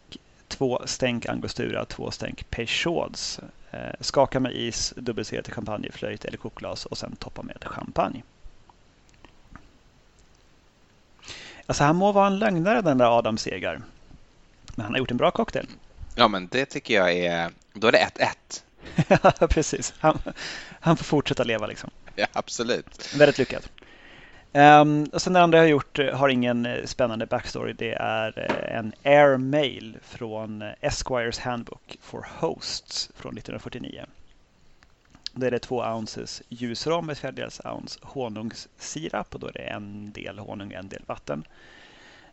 två stänk angostura, två stänk peychauds. Eh, skaka med is, dubbelserad till champagneflöjt eller kokglas och sen toppa med champagne. Alltså han må vara en lögnare den där Adam Segar. Men han har gjort en bra cocktail. Ja, men det tycker jag är... Då är det 1-1. <laughs> ja, precis. Han, han får fortsätta leva liksom. Ja, absolut. Väldigt lyckat. Um, och sen det andra jag har gjort eh, har ingen eh, spännande backstory. Det är eh, en Air Mail från Esquires Handbook for Hosts från 1949. Det är det två ounces ljusrom, ett fjärdedels ounce honungssirap och då är det en del honung, en del vatten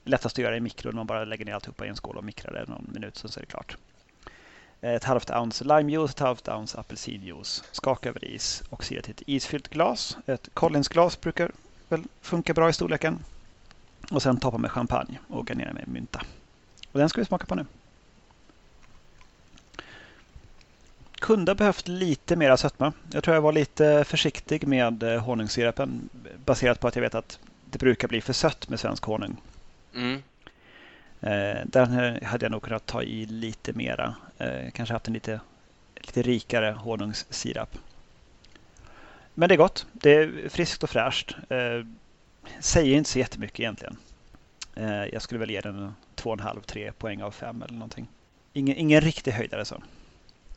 lättast att göra i mikron. Man bara lägger ner alltihopa i en skål och mikrar det någon minut, så är det klart. Ett halvt ounce limejuice, ett halvt ounce apelsinjuice. Skaka över is och sila till ett isfyllt glas. Ett Collins-glas brukar väl funka bra i storleken. Och sen toppa med champagne och garnera med mynta. Och den ska vi smaka på nu. kunde ha behövt lite mera sötma. Jag tror jag var lite försiktig med eh, honungssirapen baserat på att jag vet att det brukar bli för sött med svensk honung. Mm. Eh, där hade jag nog kunnat ta i lite mera. Eh, kanske haft en lite, lite rikare honungssirap. Men det är gott. Det är friskt och fräscht. Eh, säger inte så jättemycket egentligen. Eh, jag skulle väl ge den 2,5-3 poäng av 5 eller någonting. Ingen, ingen riktig höjdare så.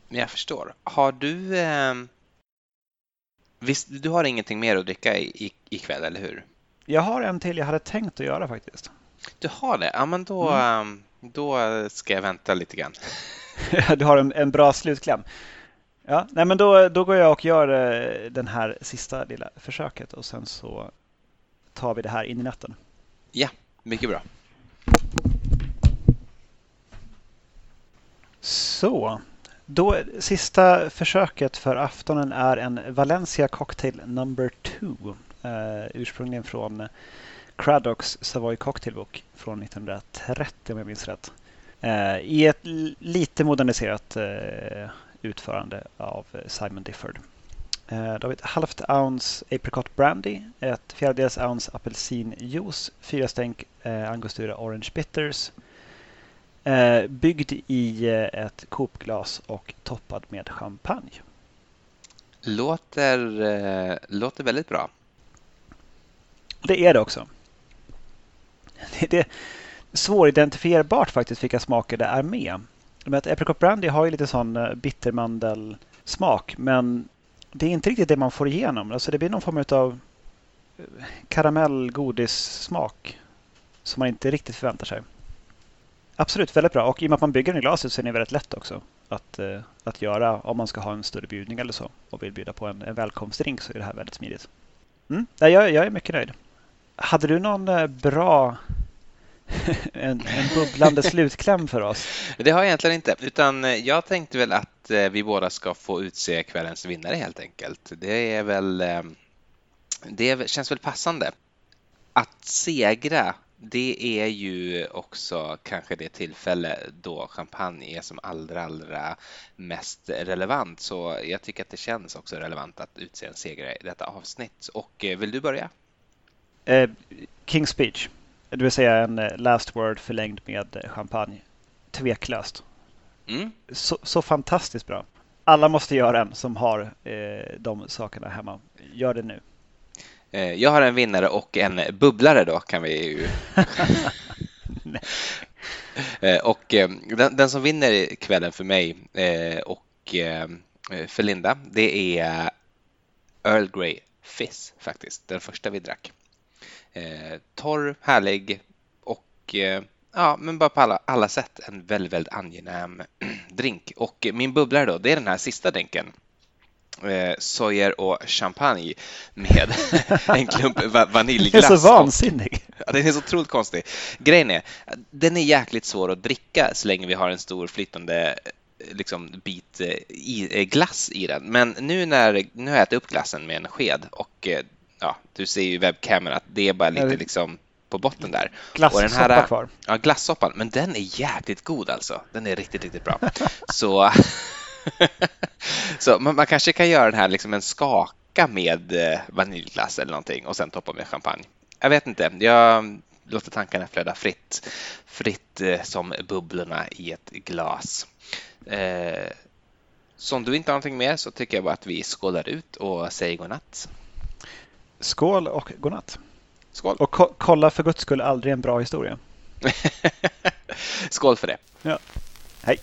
Jag förstår. Har du... Eh, visst, du har ingenting mer att dricka i, ikväll, eller hur? Jag har en till jag hade tänkt att göra faktiskt. Du har det? Ja, men då, mm. Ehm, då ska jag vänta lite grann. <laughs> du har en, en bra slutkläm. Ja, nej men då, då går jag och gör eh, den här sista lilla försöket och sen så tar vi det här in i natten. Ja, mycket bra. Så, då sista försöket för aftonen är en Valencia Cocktail number two. Uh, ursprungligen från Craddocks Savoy Cocktail Book från 1930 om jag minns rätt. Uh, I ett lite moderniserat uh, utförande av Simon Difford. Då har vi ett halvt ounce apricot brandy, ett fjärdedels ounce apelsinjuice, fyra stänk angostura orange bitters, Eh, byggd i eh, ett kopglas och toppad med champagne. Låter, eh, låter väldigt bra. Det är det också. Det, är svåridentifierbart faktiskt vilka smaker det är med. Men Apricot Brandy har ju lite sån eh, bittermandelsmak men det är inte riktigt det man får igenom. Alltså det blir någon form av eh, karamellgodissmak som man inte riktigt förväntar sig. Absolut, väldigt bra. Och i och med att man bygger den i glaset så är det väldigt lätt också att, eh, att göra om man ska ha en större bjudning eller så och vill bjuda på en, en välkomstdrink så är det här väldigt smidigt. Mm. Jag, jag är mycket nöjd. Hade du någon eh, bra <laughs> en, en bubblande slutkläm för oss? Det har jag egentligen inte, utan eh, jag tänkte väl att eh, vi båda ska få utse kvällens vinnare helt enkelt. Det är väl det känns väl passande. Att segra det är ju också kanske det tillfälle då champagne är som allra, allra mest relevant. Så jag tycker att det känns också relevant att utse en segrare i detta avsnitt. Och vill du börja? Eh, King's Speech, det vill säga en eh, last word förlängd med champagne. Tveklöst. Mm. Så, så, fantastiskt bra. Alla måste göra en som har eh, de sakerna hemma. Gör det nu. Eh, jag har en vinnare och en bubblare då kan vi ju. <laughs> Eh, och eh, den, den, som vinner kvällen för mig och för Linda, det är Earl Grey Fizz faktiskt, den första vi drack. Torr, härlig och ja, men bara på alla, alla sätt en väldigt, väldigt angenäm <clears throat> drink. Och min bubblare då, det är den här sista drinken eh, sojer och champagne med <laughs> en klump vaniljglass. Den är så vansinnig. <laughs> Ja, den är så otroligt konstig. Grejen är, den är jäkligt svår att dricka så länge vi har en stor flytande liksom, bit eh, i, eh, glass i den. Men nu när nu har jag ätit upp glassen med en sked och eh, ja, du ser ju i webbcamen att det är bara lite liksom på botten där. Glassoppa kvar. Ja, glassoppan. Men den är jäkligt god alltså. Den är riktigt, riktigt bra. <laughs> Så <laughs> så man, man, kanske kan göra den här liksom en skaka med eh, vaniljglass eller någonting och sen toppa med champagne. Jag vet inte. Jag låter tankarna flöda fritt. Fritt eh, som bubblorna i ett glas. Eh, så om du inte har någonting mer så tycker jag bara att vi skålar ut och säger godnatt. Skål och godnatt. Skål. Och ko kolla för guds skull aldrig en bra historia. <laughs> Skål för det. Ja. Hej.